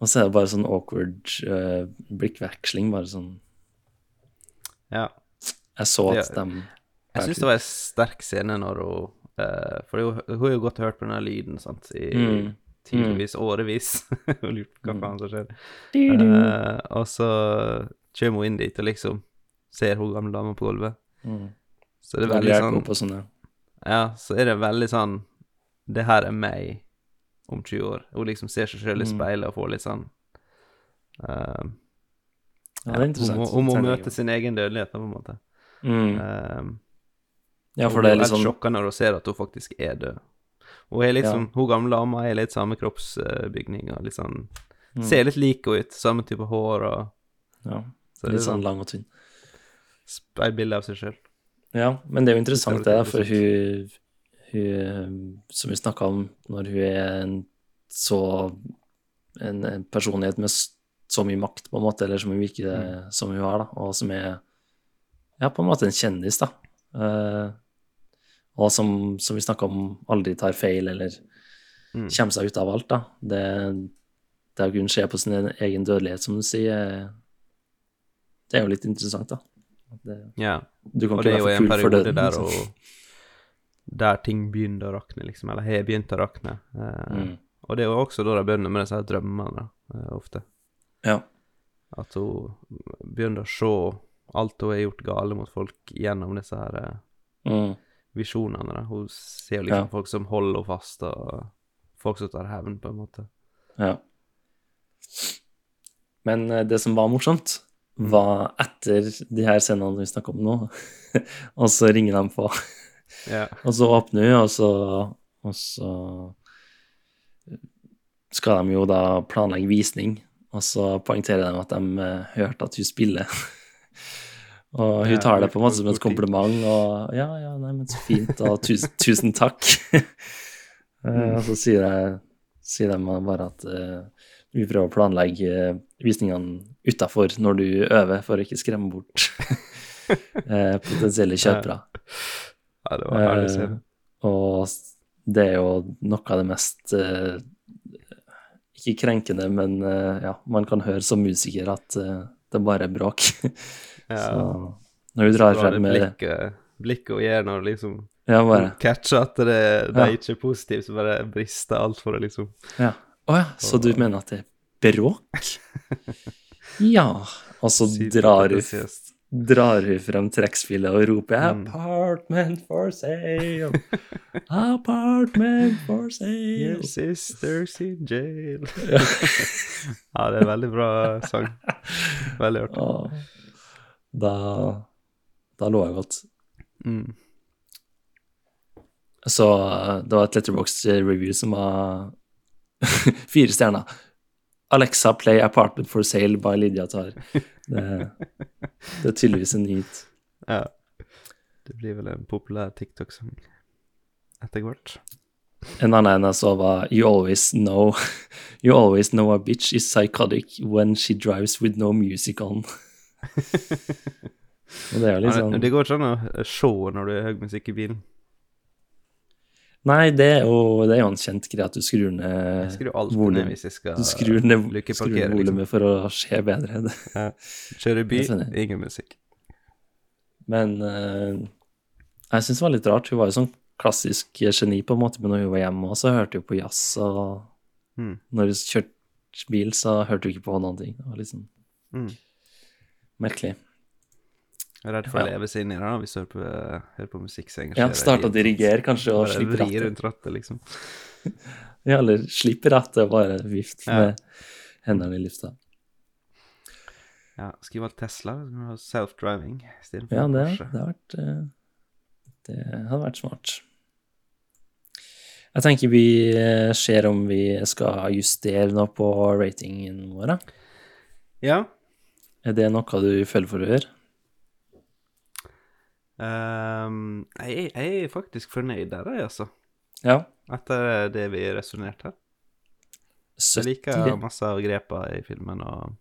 S1: Og så er det bare sånn awkward uh, blikkveksling, bare sånn
S2: Ja.
S1: Jeg så at de
S2: Jeg syns det var en sterk scene når hun uh, For hun, hun har jo godt hørt på denne lyden, sant, i
S1: Mm.
S2: tydeligvis årevis. og lurt på hva
S1: Mm.
S2: faen som skjer. Uh, og så kommer hun inn dit og liksom ser hun gamle dama på gulvet.
S1: mm.
S2: Så det er
S1: Veldig
S2: sånn
S1: sånne. sånn, ja.
S2: Så er det veldig sånn Det her er meg om 20 år. Hun liksom ser seg sjøl i
S1: Mm.
S2: speilet og får litt sånn eh,
S1: Ja, er
S2: hun må
S1: Tenker jeg.
S2: møte sin egen dødelighet, på en måte.
S1: mm.
S2: Um,
S1: Ja, for det er litt sånn
S2: sjokka når hun ser at hun faktisk er død. Hun er liksom, hun gamle dama er litt samme kroppsbygning og litt sånn
S1: mm.
S2: Ser litt lik henne ut, samme type hår og
S1: ja,
S2: Så
S1: Litt sånn
S2: sånn
S1: lang og tynn.
S2: Et bilde av seg sjøl.
S1: Ja, men det er jo interessant det,
S2: Det litt
S1: for hun, hun Som vi snakka om, når hun er en så en, en personlighet med så mye makt, på en måte, eller som hun
S2: Mm.
S1: som hun har, da, og som er ja, på en måte en kjendis, da. Uh, og som, som vi snakka om, aldri tar feil eller
S2: Mm.
S1: kommer seg ut av alt, da. Det, det å kunne se på sin egen dødelighet, som du sier, det er jo litt interessant, da. Det,
S2: Ja.
S1: du kan
S2: Og
S1: ikke
S2: det er jo en periode
S1: døden.
S2: der,
S1: liksom.
S2: og, der ting begynner å rakne, liksom. Eller har begynt å rakne. Uh,
S1: Mm.
S2: Og det er jo også da de begynner med disse drømmene, da, ofte.
S1: Ja.
S2: At hun begynner å se alt hun har gjort gale mot folk gjennom disse her eh,
S1: Mm.
S2: visjonene. Da. Hun ser liksom
S1: Ja.
S2: folk som holder henne fast, og folk som tar hevn, på en måte.
S1: Ja. Men eh, det som var morsomt, var etter de her scenene vi snakker om nå, og så ringer de på,
S2: Yeah.
S1: og så åpner hun, og så, og så skal de jo da planlegge visning, og så poengterer de at de eh, hørte at hun spiller. Og hun tar det på en måte som et kompliment, og ja, ja, nei, men så fint, og tusen, tusen takk. Eh, Og så sier, jeg, sier de bare at uh, vi prøver å planlegge visningene utafor når du øver, for å ikke skremme bort potensielle kjøpere.
S2: ja, det var herlig å se.
S1: Og det er jo noe av det mest eh, Ikke krenkende, men eh, ja, man kan høre som musiker at eh, det bare er bråk.
S2: Ja.
S1: Så når du drar
S2: frem med
S1: det.
S2: blikket hun gjør når liksom
S1: Ja, bare
S2: catcher at det, det
S1: Ja.
S2: er ikke positivt, så bare brister alt for det, liksom.
S1: Ja. Å ja, så du mener at det er bråk? Ja. Og så drar
S2: Superentusiast.
S1: Drar hun frem trekkspillet og roper
S2: Mm.
S1: 'Apartment for sale'. Apartment for sale.
S2: Your sister's in jail. ja, det er en veldig bra sang. Veldig artig.
S1: Da, da lå jeg godt.
S2: Mm.
S1: Så eh, det var et letterbox-review som var fire stjerner. Alexa, play 'Apartment for sale' by Lydia Tar. Det, det er tydeligvis en hit.
S2: Ja. Det blir vel en populær TikTok-sang etter hvert.
S1: En annen en jeg så var You always know You always know a bitch is psychotic when she drives with no music on. Det er sånn
S2: Det går ikke an å se når du har høy musikk i bilen.
S1: Nei, det er jo, det er jo en kjent greie at du skrur ned
S2: Jeg skrur alt
S1: volum-
S2: ned hvis jeg skal
S1: Du skrur ned, skrur
S2: lykkeparkere,
S1: ned
S2: liksom.
S1: volumet for å se bedre. Det.
S2: Kjøre by, ingen musikk.
S1: Men uh, jeg syns det var litt rart. Hun var jo sånn klassisk geni, på en måte, men når hun var hjemme også, så hørte hun på jazz. Og
S2: Mm.
S1: når hun kjørte bil, så hørte hun ikke på noen ting. Det var sånn
S2: Mm.
S1: merkelig.
S2: Jeg er redd for å leve seg inn i det da, hvis du hører på, hører på musikk som
S1: Ja,
S2: engasjerer
S1: starte å dirigere, kanskje, og slippe rattet.
S2: rundt rattet, liksom.
S1: Ja, eller slippe rattet og bare vifte
S2: Ja.
S1: med hendene i lufta.
S2: Ja, skriv alt Tesla? Self-driving istedenfor
S1: Ja, det, det, har vært, eh, det hadde vært smart. Jeg tenker vi eh, ser om vi skal justere noe på ratingen vår. da.
S2: Ja.
S1: Er det noe du føler for å gjøre?
S2: Ehm, jeg, jeg er faktisk fornøyd der, jeg, altså.
S1: Ja.
S2: Etter det vi resonnerte her. Jeg liker masse av grepa i filmen, og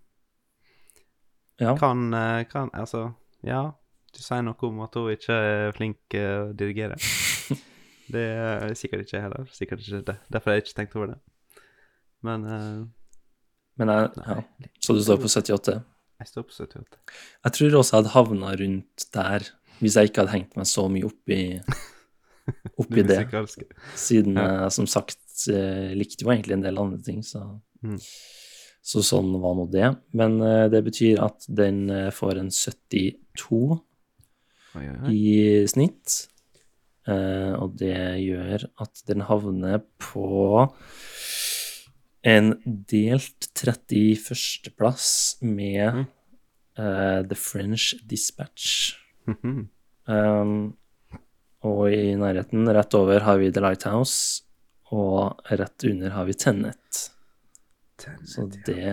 S1: Ja.
S2: kan, eh, kan Altså, ja. Du sier noe om at hun ikke er flink til å dirigere. Det er sikkert ikke jeg heller. Sikkert ikke det. Derfor har jeg ikke tenkt over det. Men uh,
S1: Men jeg, ja. Så du står på 78?
S2: jeg står på 78.
S1: Jeg tror også jeg hadde havna rundt der hvis jeg ikke hadde hengt meg så mye opp i,
S2: opp
S1: Det
S2: det.
S1: Siden
S2: Ja.
S1: jeg som sagt eh, likte jo egentlig en del andre ting, så,
S2: Mm.
S1: så sånn var nå det. Men eh, det betyr at den eh, får en 72
S2: Oi, oi,
S1: i snitt. Eh, og det gjør at den havner på en delt 31.-plass med
S2: Mm.
S1: uh, The French Dispatch. Um, og i nærheten, rett over, har vi The Lighthouse, og rett under har vi Tennet.
S2: Tenet,
S1: Så
S2: ja.
S1: det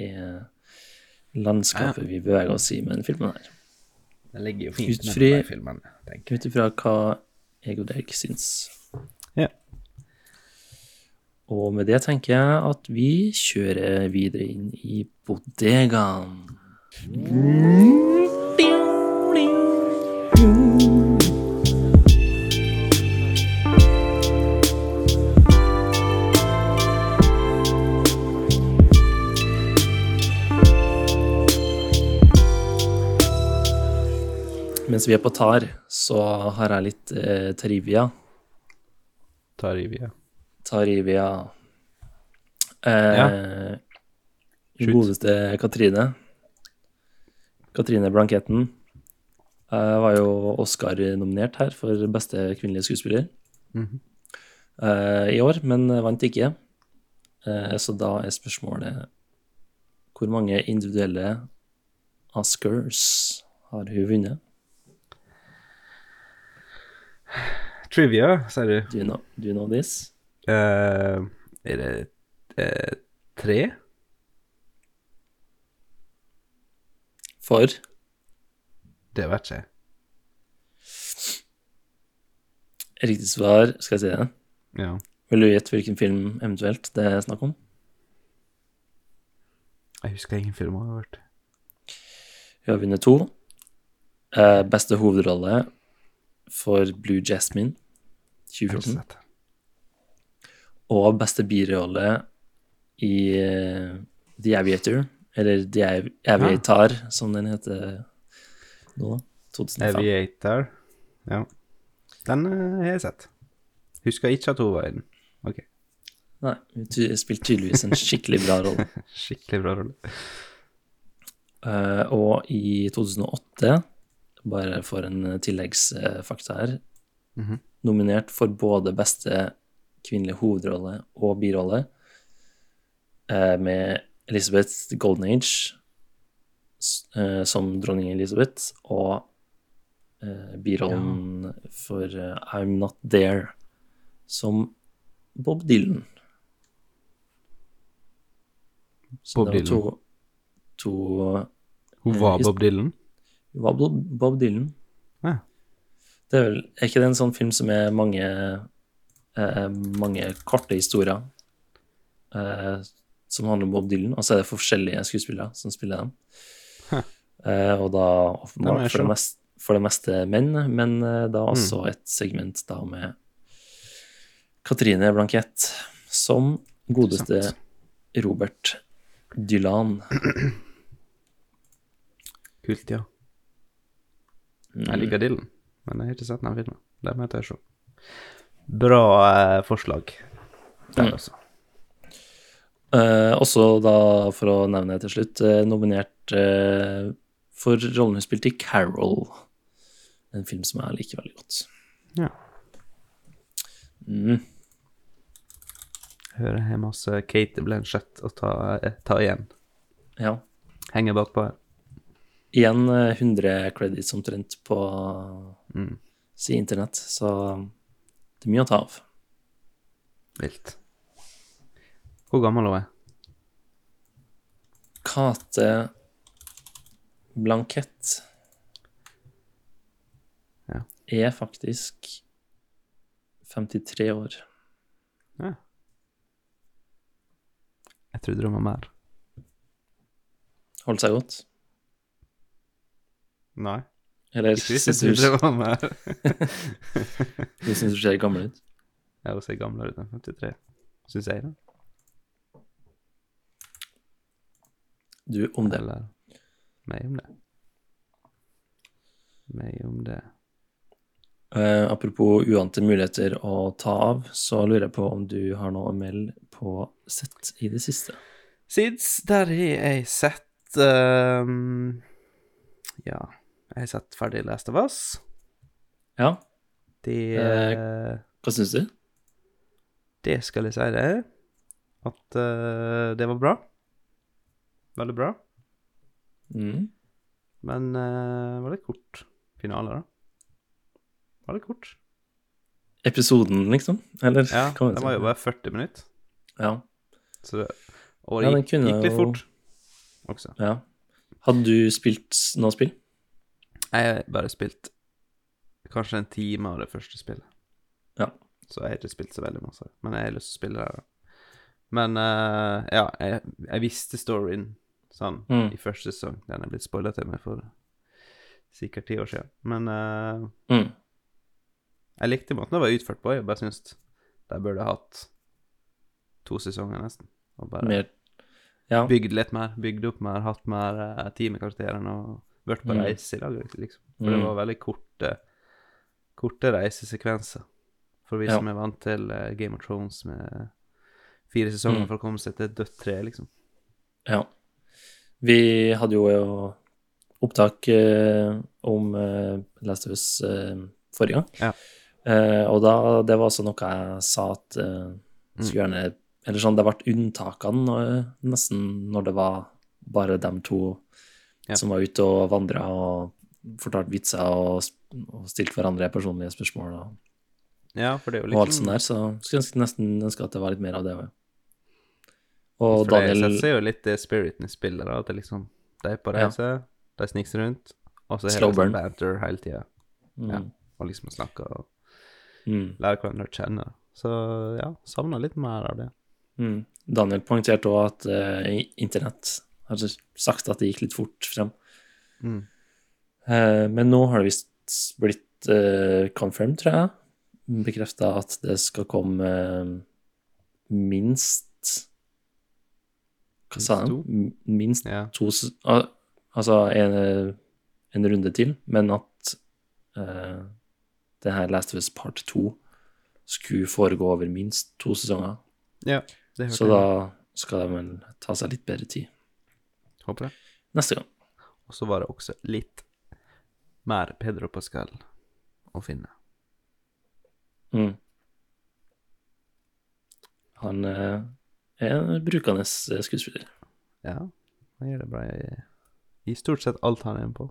S1: er landskapet vi beveger oss i med den filmen her.
S2: Den ligger jo fint
S1: Utfri-
S2: med filmen, tenker jeg.
S1: Ut ifra hva jeg og deg syns.
S2: Ja.
S1: Og med det tenker jeg at vi kjører videre inn i bodegaen. Mens vi er på Tar, så har jeg litt eh, Tarivia.
S2: Tarivia.
S1: Tarivia. Eh,
S2: Ja.
S1: Godeste Katrine. Katrine Blanketten eh, var jo Oscar-nominert her for beste kvinnelige skuespiller
S2: Mhm.
S1: eh, i år, men vant ikke. Eh, så da er spørsmålet hvor mange individuelle Oscars har hun vunnet?
S2: Trivia, sier du.
S1: Do you know, do you know this?
S2: Uh, er det uh, tre?
S1: For
S2: Det vet ikke jeg.
S1: riktig svar, skal jeg si det?
S2: Ja.
S1: Vil du gjette hvilken film eventuelt det er snakk om?
S2: Jeg husker ingen film jeg har vært.
S1: Hun har vunnet to. Eh, beste hovedrolle for Blue Jasmine
S2: Jeg har ikke
S1: 2014. Og beste birolle i eh, The Aviator, eller The Av- Aviator, som den heter nå, da. 2005.
S2: Aviator. Ja. Den eh, har jeg sett. Husker ikke at hun var i den. Ok.
S1: Nei, hun spilte tydeligvis en skikkelig bra rolle.
S2: Skikkelig bra rolle.
S1: Uh, og i 2008, bare for en tilleggsfakta her,
S2: Mhm.
S1: nominert for både beste kvinnelige hovedrolle og birolle, eh, med Elizabeth Golden Age eh, som dronning Elizabeth, og eh, birollen for eh, I'm Not There som Bob Dylan. Så
S2: Bob Dylan.
S1: To, to
S2: Hun var
S1: Eh,
S2: Bob Dylan.
S1: Det var Bob, Dylan.
S2: Ja.
S1: Det er, vel, er ikke det en sånn film som er mange eh, mange korte historier eh, som handler om Bob Dylan, og så er det forskjellige skuespillere som spiller dem. Eh, og da for det, mest, for det meste menn, men eh, da også
S2: Mm.
S1: et segment da med Katrine Blankett som godeste Robert Dylan.
S2: Kult, ja.
S1: Mm.
S2: Jeg liker Dylan, men jeg har ikke sett den filmen. Det må jeg se. Bra eh, forslag der,
S1: Mm.
S2: altså.
S1: Eh, også da, for å nevne til slutt, eh, nominert eh, for rollen hun spilte i Carol. En film som jeg liker veldig godt.
S2: Ja.
S1: Mm.
S2: Hører jeg masse Kate Blanchett å ta, eh, ta igjen.
S1: Ja.
S2: Henger bakpå her.
S1: Igjen eh, 100 credits omtrent på
S2: Mm.
S1: si internett, så det er mye å ta av.
S2: Vilt. Hvor gammel hun er
S1: Kate Blankett
S2: Ja.
S1: er faktisk 53 år.
S2: Ja. Jeg trodde hun var mer.
S1: Holdt seg godt.
S2: Nei.
S1: Eller
S2: Ikke hvis jeg
S1: syns du,
S2: hun var mer.
S1: du syns du ser gammel ut?
S2: Ja, hun ser gammel ut enn 53, syns jeg. da.
S1: Du om det.
S2: Eller meg om det. Meg om det.
S1: Uh, apropos uante muligheter å ta av, så lurer jeg på om du har noe å melde på sett i det siste.
S2: Sids, der har jeg sett ehm, Ja, jeg har sett ferdig Last of Us.
S1: Ja,
S2: De,
S1: Eh, hva syns du?
S2: Det skal jeg si det. At uh, det var bra. Veldig bra.
S1: Mm.
S2: Men uh, var det kort finale, da? Var det kort?
S1: Episoden, liksom? Eller?
S2: Ja, den var jo bare 40 minutter.
S1: Ja.
S2: Så det, og det
S1: Ja,
S2: gikk,
S1: kunne
S2: gikk litt fort også.
S1: ja. Hadde du spilt noe spill?
S2: Jeg har bare spilt kanskje en time av det første spillet.
S1: Ja.
S2: Så jeg har ikke spilt så veldig masse. Men jeg har lyst til å spille det. Men uh, ja, jeg, jeg visste storyen sånn
S1: Mm.
S2: i første sesong. Den er blitt spoila til meg for sikkert ti år siden. Men uh,
S1: Mm.
S2: jeg likte måten det var utført på. Jeg bare syns de burde hatt to sesonger, nesten. Og bare
S1: Ja.
S2: bygd litt mer. Bygd opp mer, hatt mer uh, tid med karakterene og vært på
S1: Mm.
S2: reise i lag, liksom. For det
S1: Mm.
S2: var veldig korte korte reisesekvenser. For vi
S1: Ja.
S2: som er vant til eh, Game of Thrones med fire sesonger
S1: Mm.
S2: for å komme seg til et dødt tre, liksom.
S1: Ja. Vi hadde jo eh, opptak eh, om eh, Last of Us eh, forrige gang.
S2: Ja.
S1: Eh, og da, det var også noe jeg sa at eh,
S2: Mm.
S1: skulle gjerne Eller sånn, det ble unntakene nesten når det var bare dem to
S2: Ja.
S1: som var ute og vandra og fortalte vitser og, og stilte hverandre personlige spørsmål og,
S2: Ja, for det er jo
S1: og alt
S2: liksom
S1: sånt der. Så skulle nesten ønske at det var litt mer av det òg. Og
S2: For det
S1: Daniel
S2: setter seg jo litt det spiriten i spillet, da. At det liksom De er på
S1: Ja.
S2: reise, de snikser rundt, og så
S1: Slow
S2: har de sånn banter hele tida.
S1: mm,
S2: Ja. Og liksom snakker og
S1: mm.
S2: lærer hverandre å kjenne. Så ja, savner litt mer av det.
S1: Mm. Daniel poengterte òg at uh, internett har sagt at det gikk litt fort frem.
S2: Mm.
S1: Uh, men nå har det visst blitt uh, confirmed, tror jeg, bekrefta at det skal komme uh, minst Hva sa han? Minst
S2: Ja.
S1: to uh, Altså en, en runde til, men at uh, det her Last of Us Part 2 skulle foregå over minst to sesonger.
S2: ja det hørte
S1: Så
S2: jeg.
S1: da skal de vel ta seg litt bedre tid
S2: Håper det.
S1: neste gang.
S2: Og så var det også litt mer Pedro Pascal å finne.
S1: Mm. Han eh, er en brukende eh, skuespiller.
S2: Ja, han gjør det bra i, i stort sett alt han er med på.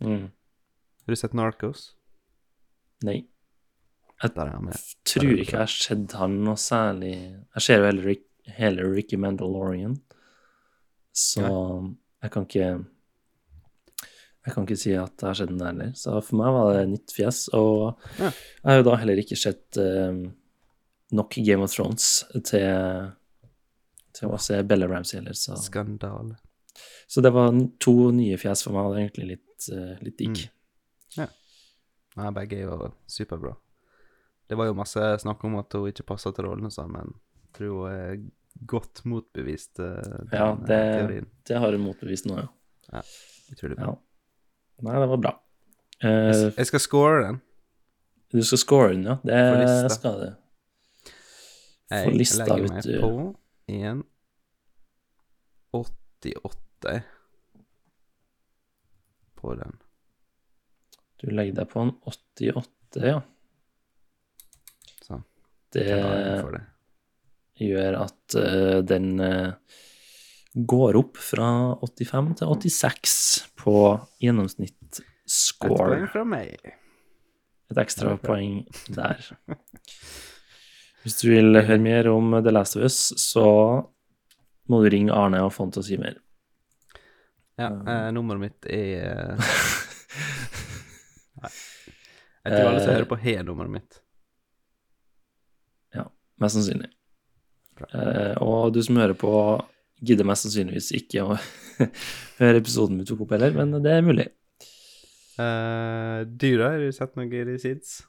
S1: Mm.
S2: Har du sett Narcos?
S1: Nei.
S2: Jeg er med.
S1: Tror ikke jeg har sett han noe særlig Jeg ser jo heller heller Ricky Mandalorian, så jeg kan ikke Jeg kan ikke si at det har skjedd noe heller. Så for meg var det nytt fjes. Og
S2: Ja.
S1: jeg har jo da heller ikke sett eh, nok Game of Thrones til, til å se Bella Ramsey heller, så
S2: Skandale.
S1: Så det var to nye fjes for meg, og det er egentlig litt, uh, litt digg.
S2: Nei, begge er jo superbra. Det var jo masse snakk om at hun ikke passer til rollen og sånn, men jeg tror hun er godt motbevist eh, den
S1: Ja,
S2: eh,
S1: det,
S2: teorien.
S1: det har hun motbevist nå, ja.
S2: Utrolig bra.
S1: ja. Nei, det var bra. Uh,
S2: Jeg skal score den.
S1: du skal score den, ja. Det
S2: For lista.
S1: skal du.
S2: Jeg
S1: lista,
S2: legger meg på en 88 på den.
S1: Du legger deg på en 88, ja.
S2: Sånn.
S1: Det
S2: Jeg for det.
S1: Gjør at uh, den uh, går opp fra 85 til 86 på gjennomsnitt score.
S2: Et poeng fra meg.
S1: Et ekstra poeng der. Hvis du vil høre mer om The Last of Us, så må du ringe Arne og få til å si mer.
S2: Ja, eh, nummeret mitt er eh, Nei. Jeg tror alle som
S1: Eh,
S2: hører på, har nummeret mitt.
S1: Ja, Mest sannsynlig. Eh, og du som hører på, gidder mest sannsynligvis ikke å høre episoden vi tok opp heller, men det er mulig.
S2: Eh, dyra. Har du sett noe i Sids?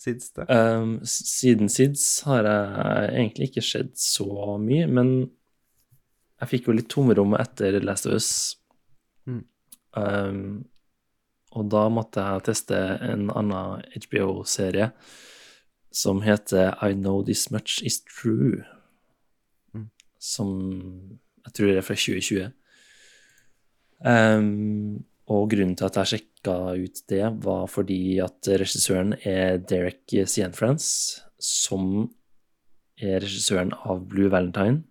S2: sids? da?
S1: Um, siden SIDS har jeg egentlig ikke skjedd så mye, men jeg fikk jo litt tomrom etter Last of Us.
S2: Mm.
S1: Um, og da måtte jeg teste en annen HBO-serie som heter I Know This Much Is True. Som jeg tror er fra 2020. Um, og grunnen til at jeg sjekka ut det, var fordi at regissøren er Derek Cianfrance, som er regissøren av Blue Valentine,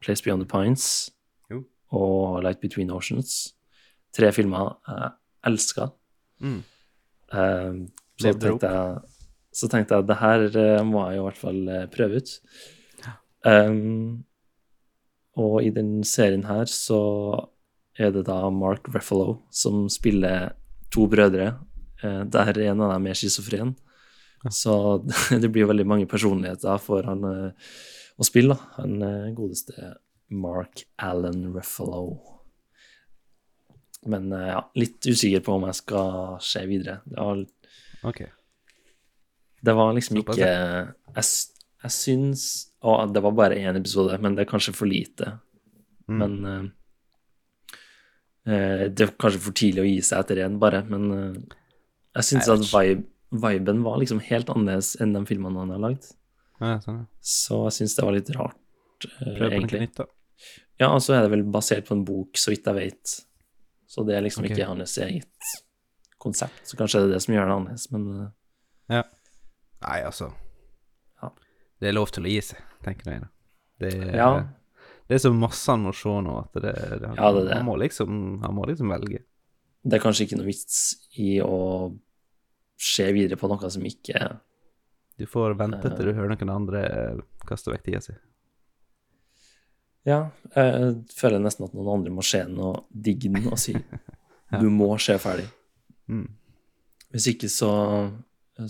S1: Place Beyond the Pines
S2: Jo.
S1: og Light Between Oceans. Tre filmer jeg elska.
S2: Mm.
S1: Um, så, tenkte jeg, så tenkte jeg det her eh, må jeg jo i hvert fall eh, prøve ut. Um, og i den serien her så er det da Mark Ruffalo som spiller to brødre, eh, der en av dem er schizofren. Så det blir veldig mange personligheter for han eh, å spille, da. Han eh, godeste Mark Allen Ruffalo. Men ja, litt usikker på om jeg skal se videre. Det var,
S2: okay.
S1: det var liksom ikke Jeg, jeg syns Og det var bare én episode, men det er kanskje for lite.
S2: Mm.
S1: Men eh, Det er kanskje for tidlig å gi seg etter én, bare. Men uh, jeg syns at vibe, viben var liksom helt annerledes enn de filmene han har lagd.
S2: Ja, sånn.
S1: Så jeg syns det var litt rart,
S2: uh,
S1: egentlig.
S2: nytt.
S1: Ja, og så er det vel basert på en bok, så vidt jeg vet. Så det er liksom
S2: okay.
S1: ikke hans eget konsept. Så kanskje det er det som gjør det annerledes, men eh,
S2: Nei, altså.
S1: Ja.
S2: Det er lov til å gi seg, tenker jeg. Det er,
S1: ja.
S2: det er så masse han må se nå at det, det,
S1: Ja, det.
S2: Han, må liksom, han må liksom velge.
S1: Det er kanskje ikke noe vits i å se videre på noe som ikke
S2: Du får vente
S1: Eh.
S2: til du hører noen andre eh, kaste vekk tida si.
S1: Ja, jeg føler nesten at noen andre må se den og digge den og si du må se ferdig.
S2: Mm.
S1: Hvis ikke så,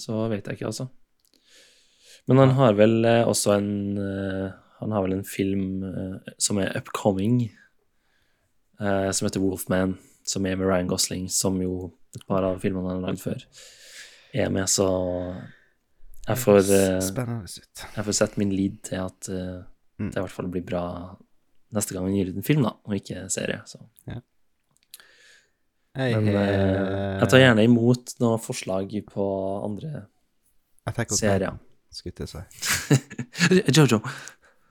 S1: så vet jeg ikke, altså. Men han har vel eh, også en eh, Han har vel en film eh, som er upcoming, som heter Wolfman, som er med Ryan Gosling, som jo et par av filmene han har lagd før, er med, så jeg får, jeg får sette min lid til at
S2: Mm.
S1: det i hvert fall blir bra neste gang han gir ut en film, da, og ikke serie. Så.
S2: Jeg,
S1: Men jeg tar gjerne imot noen forslag på andre serier.
S2: Skulle jeg si.
S1: Jojo.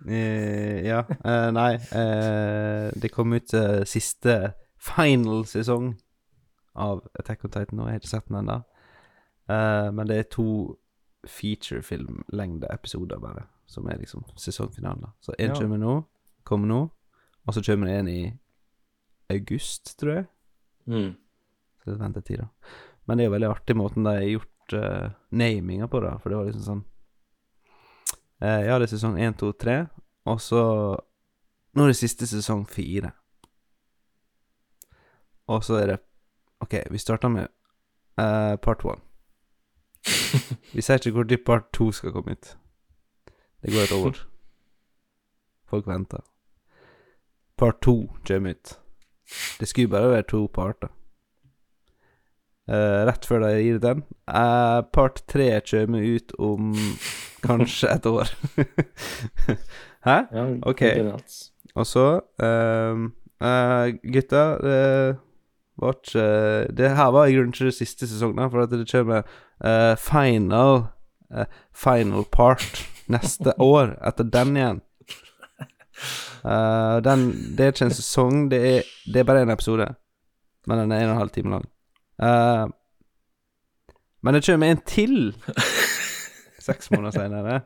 S2: Eh, ja. eh, nei, eh, det kom ut siste final sesong av Attack on Titan, og jeg har ikke sett den ennå. Eh, men det er to featurefilmlengde-episoder, bare, som er liksom sesongfinalen. Så én
S1: Ja.
S2: kommer nå, kommer nå, og så kommer det en i august, tror jeg.
S1: Mm.
S2: Så det venter tid, da. Men det er jo veldig artig måten de har gjort uh, naminga på, da. For det var liksom sånn eh, Ja, det er sesong én, to, tre, og så Nå er det siste sesong fire. Og så er det OK, vi starter med eh, part one. Vi sier ikke hvor tid part to skal komme ut. Det går et år. Folk venter. Part to kommer ut. Det skulle bare være to parter. Uh, rett før de gir den. Uh, part tre kommer ut om kanskje et år. Hæ? Ok. Og så ehm, uh, Gutta, det var ikke Det her var i grunnen ikke det siste sesongen, for at det kommer uh, final uh, Final part neste år etter den igjen. Uh, den, det er ikke en sesong, det er, det er bare en episode. Men den er en og en halv time lang. Uh, men det kommer en til seks måneder senere.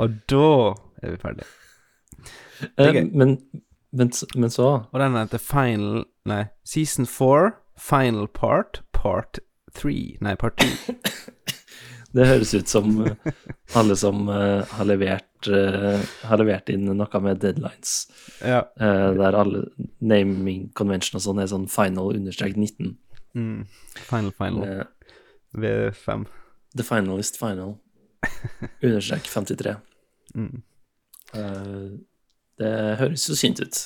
S2: Og da er vi ferdige.
S1: Eh, men, men, men så
S2: Og den heter Final Nei, Season 4, Final Part, Part 3 Nei, Part 2.
S1: Det høres ut som eh, alle som uh, har levert uh, Har levert inn noe med deadlines,
S2: ja.
S1: Uh, der alle naming convention og sånn er sånn final understrek 19.
S2: Mm. Final Final.
S1: Eh,
S2: V5.
S1: the finalist final understrek 53.
S2: Mm.
S1: Eh, det høres jo synt ut.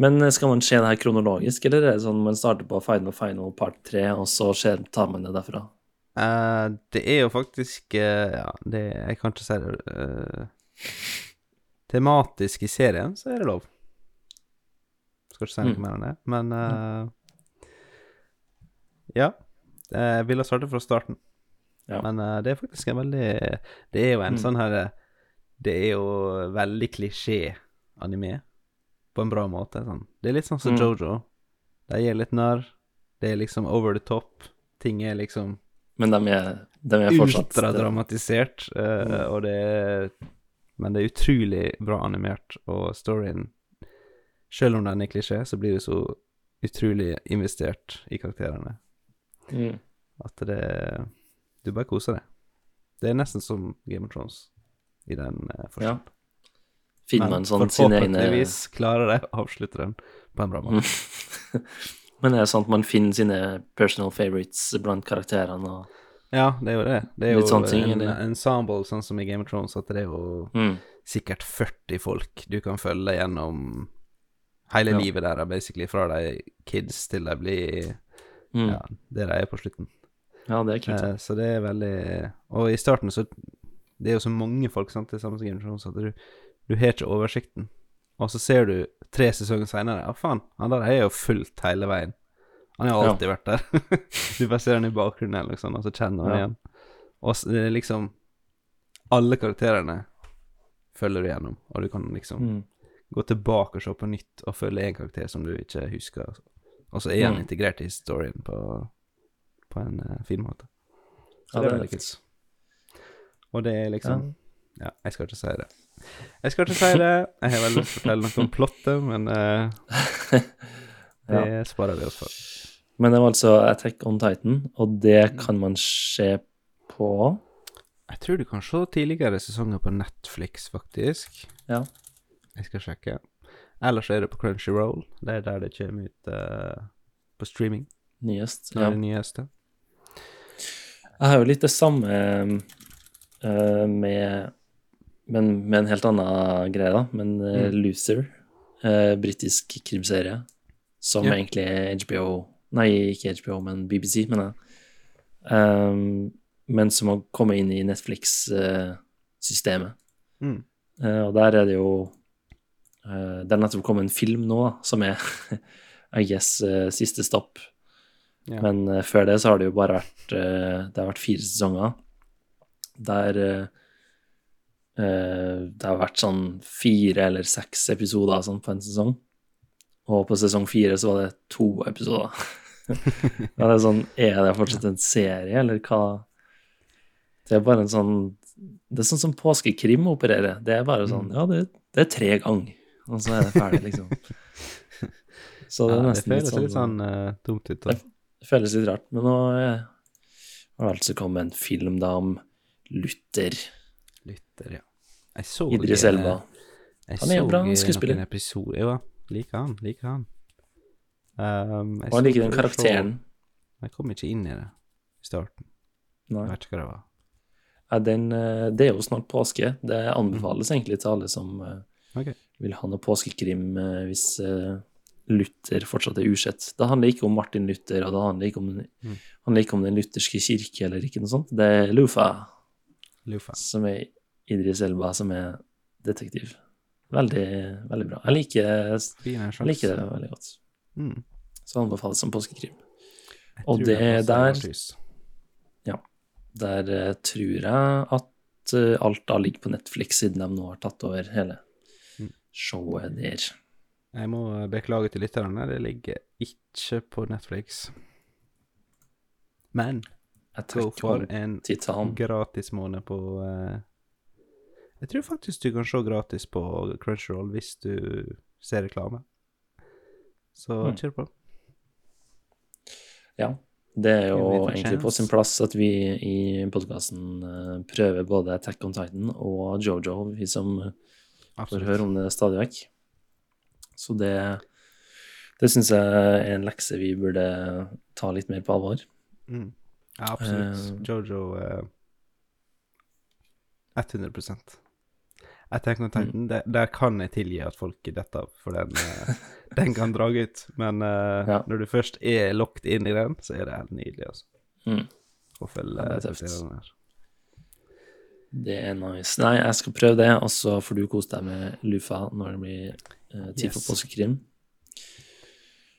S1: Men eh, skal man se det her kronologisk, eller er det sånn man starter på final final part 3, og så skjer, tar man det derfra?
S2: Uh, det er jo faktisk uh, Ja, det Jeg kan ikke si det eh, Tematisk i serien, så er det lov. Skal ikke si noe
S1: Mm.
S2: mer enn det, men eh, Ja. Jeg ville starte fra starten.
S1: Ja.
S2: Men uh, det er faktisk en veldig Det er jo en
S1: Mm.
S2: sånn her eh, Det er jo veldig klisjé-anime, på en bra måte. Sånn. Det er litt sånn som
S1: Mm.
S2: Jojo. De er litt narr. Det er liksom over the top. Ting er liksom
S1: Men de er, de er fortsatt
S2: ultradramatisert, eh,
S1: Mm.
S2: og det er Men det er utrolig bra animert, og storyen Selv om den er klisjé, så blir du så utrolig investert i karakterene
S1: Mm.
S2: at det Du bare koser deg. Det er nesten som Game of Thrones i den uh,
S1: Ja.
S2: forstand.
S1: Finner man sånn sine egne
S2: forhåpentligvis klarer de å avslutte den på en bra måte.
S1: Men er det sånn at man finner sine personal favorites blant karakterene og
S2: Ja, det er jo det. Det er jo
S1: sånn ting,
S2: en
S1: eller?
S2: ensemble, sånn som i Game of Thrones, at det er jo
S1: mm.
S2: sikkert 40 folk du kan følge gjennom hele
S1: Ja.
S2: livet der, basically, fra de kids til de blir
S1: Mm.
S2: ja, det de er på slutten.
S1: Ja, det er kult.
S2: Eh, så det er veldig Og i starten så Det er jo så mange folk, sant, er samme som så du, du har ikke oversikten. Og så ser du tre sesonger seinere Ja, faen, han der er jo fulgt hele veien. Han har
S1: Ja.
S2: alltid vært der. du bare ser han i bakgrunnen eller noe sånt, og så kjenner han
S1: Ja.
S2: igjen. Og så det er liksom Alle karakterene følger du gjennom, og du kan liksom
S1: Mm.
S2: gå tilbake og se på nytt og følge en karakter som du ikke husker. Og så er han
S1: Mm.
S2: integrert i historien på, på en eh, fin måte. Så
S1: Ja,
S2: det
S1: det
S2: kult. Og det er liksom ja. jeg skal ikke si det. Jeg skal ikke si det. Jeg har veldig lyst til å fortelle noe om plottet, men uh, det sparer vi oss for.
S1: Men det var altså Attack on Titan, og det kan man se på
S2: Jeg tror du kan se tidligere sesonger på Netflix, faktisk.
S1: Ja.
S2: Jeg skal sjekke. Ellers er det på Crunchyroll. Det er der det kommer ut uh, på streaming.
S1: nyest.
S2: Det er
S1: Ja.
S2: det nyeste.
S1: Jeg har jo litt det samme uh, med men med en helt annen greie, da. Men eh,
S2: Mm.
S1: Loser, uh, britisk krimserie, som
S2: yeah.
S1: egentlig er HBO Nei, ikke HBO, men BBC, mener jeg. Um, men som har kommet inn i Netflix-systemet.
S2: Mm.
S1: Eh, og der er det jo eh, Det er nettopp kommet en film nå, da, som er I guess eh, siste stopp.
S2: Ja.
S1: Men uh, før det så har det jo bare vært uh, Det har vært fire sesonger der eh, det har vært sånn fire eller seks episoder sånn på en sesong. Og på sesong fire så var det to episoder. ja, det er sånn Er det fortsatt en serie, eller hva? Det er bare en sånn Det er sånn som påskekrim opererer. Det er bare sånn Ja, det, det er tre ganger, og så er det ferdig, liksom. Så det er
S2: Ja, det
S1: nesten litt
S2: føles
S1: sånn,
S2: litt sånn uh, dumt ut. Da.
S1: Det føles litt rart. Men nå eh, har det altså kommet en film da om Luther.
S2: Luther, ja. Jeg så
S1: Idris
S2: eh,
S1: Elba.
S2: Jeg
S1: Han er jo bra skuespiller.
S2: Noen episoder. Jo, liker han. Liker han. Um,
S1: Og han liker den karakteren.
S2: Jeg kom ikke inn i det i starten.
S1: Nei.
S2: Jeg vet ikke hva det var.
S1: Ja, den, eh, det er jo snart påske. Det anbefales egentlig til alle som
S2: okay.
S1: Vil ha noe påskekrim eh, hvis eh, Luther fortsatt er usett. Det handler ikke om Martin Luther, og det handler ikke om,
S2: Mm.
S1: handler ikke om den lutherske kirke eller ikke noe sånt. Det er Lufa
S2: Lufa.
S1: som er Idris Elba som er detektiv. Veldig, veldig bra. Jeg liker, jeg liker det veldig godt.
S2: Mm.
S1: Så anbefales som påskekrim. Og det
S2: er
S1: der-
S2: Ja.
S1: Der eh, tror jeg at eh, alt da ligger på Netflix, siden de nå har tatt over hele
S2: Mm.
S1: showet der.
S2: Jeg må beklage til lytterne, det ligger ikke på Netflix. Men gå for en gratis måned på uh, Jeg tror faktisk du kan se gratis på Crunchyroll hvis du ser reklame. Så
S1: Mm.
S2: kjør på.
S1: Ja. Det er jo egentlig på sin plass at vi i podkasten prøver både Attack on Titan og Jojo, vi som får høre om det stadig vekk. Så det, det syns jeg er en lekse vi burde ta litt mer på alvor.
S2: Mm. Ja, absolutt.
S1: Eh,
S2: Jojo uh, 100 Attack on Titan, det- der kan jeg tilgi at folk detter for den, uh, den kan dra ut. Men uh,
S1: Ja.
S2: når du først er locked inn i den, så er det helt nydelig, altså.
S1: Mm.
S2: Å følge
S1: Ja, det er
S2: her.
S1: Det er nice. Nei, jeg skal prøve det, og så får du kose deg med Lufa når det blir tid for
S2: Yes.
S1: påskekrim.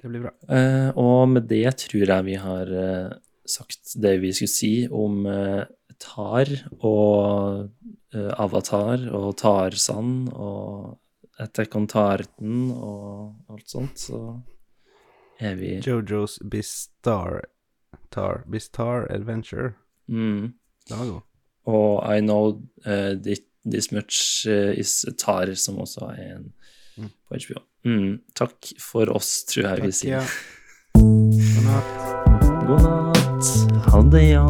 S2: Det blir bra.
S1: Eh, og med det tror jeg vi har eh, sagt det vi skulle si om eh, Tar og eh, Avatar og Tarzan og etterkontarten on og alt sånt, så er vi
S2: Jojo's Bistar Tar, Bistar Adventure.
S1: mm.
S2: Dago.
S1: Og I Know uh, This, Much eh, Is Tar, som også er en
S2: Mm.
S1: på HBO. Mm. Takk for oss, tror jeg vi sier.
S2: ja. God natt.
S1: God natt. Ha det, ja.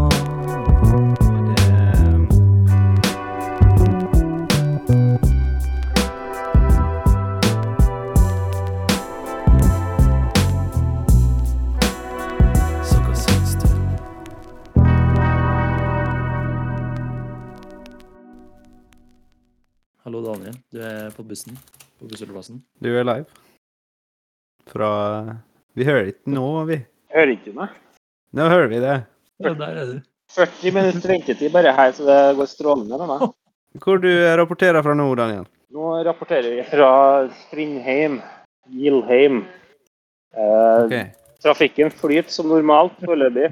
S1: Hallo, Daniel. Du er på bussen på bussholdeplassen.
S2: Du er live. Fra Vi hører ikke nå, vi.
S7: Hører ikke meg.
S2: Nå hører vi det.
S1: Ja, der er du.
S7: 40 minutter ventetid bare her, så det går strålende med meg.
S2: Hvor du rapporterer fra nå, Daniel?
S7: Nå rapporterer vi fra Strindheim, Gilheim. Eh,
S2: okay.
S7: Trafikken flyter som normalt foreløpig.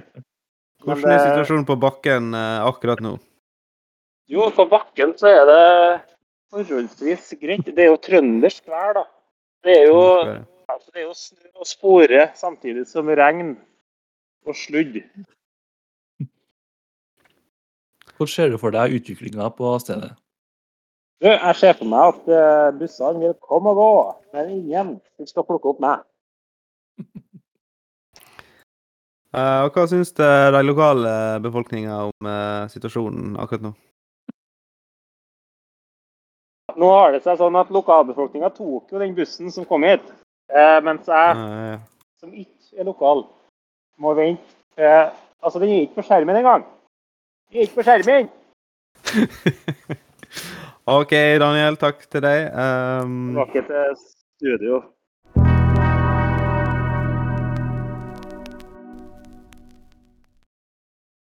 S2: Hvordan er situasjonen på bakken eh, akkurat nå?
S7: Jo, på bakken så er det forholdsvis greit. Det er jo trøndersk vær, da. Det er jo, altså, det er jo snø og spore samtidig som regn og sludd.
S1: Hvordan ser du for deg utviklinga på stedet?
S7: Du, jeg ser for meg at eh, bussene vil komme og gå, men ingen som skal plukke opp meg.
S2: Eh, og hva syns det de lokale befolkninga om eh, situasjonen akkurat nå?
S7: Nå har det seg sånn at lokalbefolkninga tok jo den bussen som kom hit. Eh, mens jeg, som ikke er lokal, må vente. Eh, altså, den er ikke på skjermen engang. Den er ikke på skjermen!
S2: OK, Daniel. Takk til deg. Um,
S7: Tilbake til studio.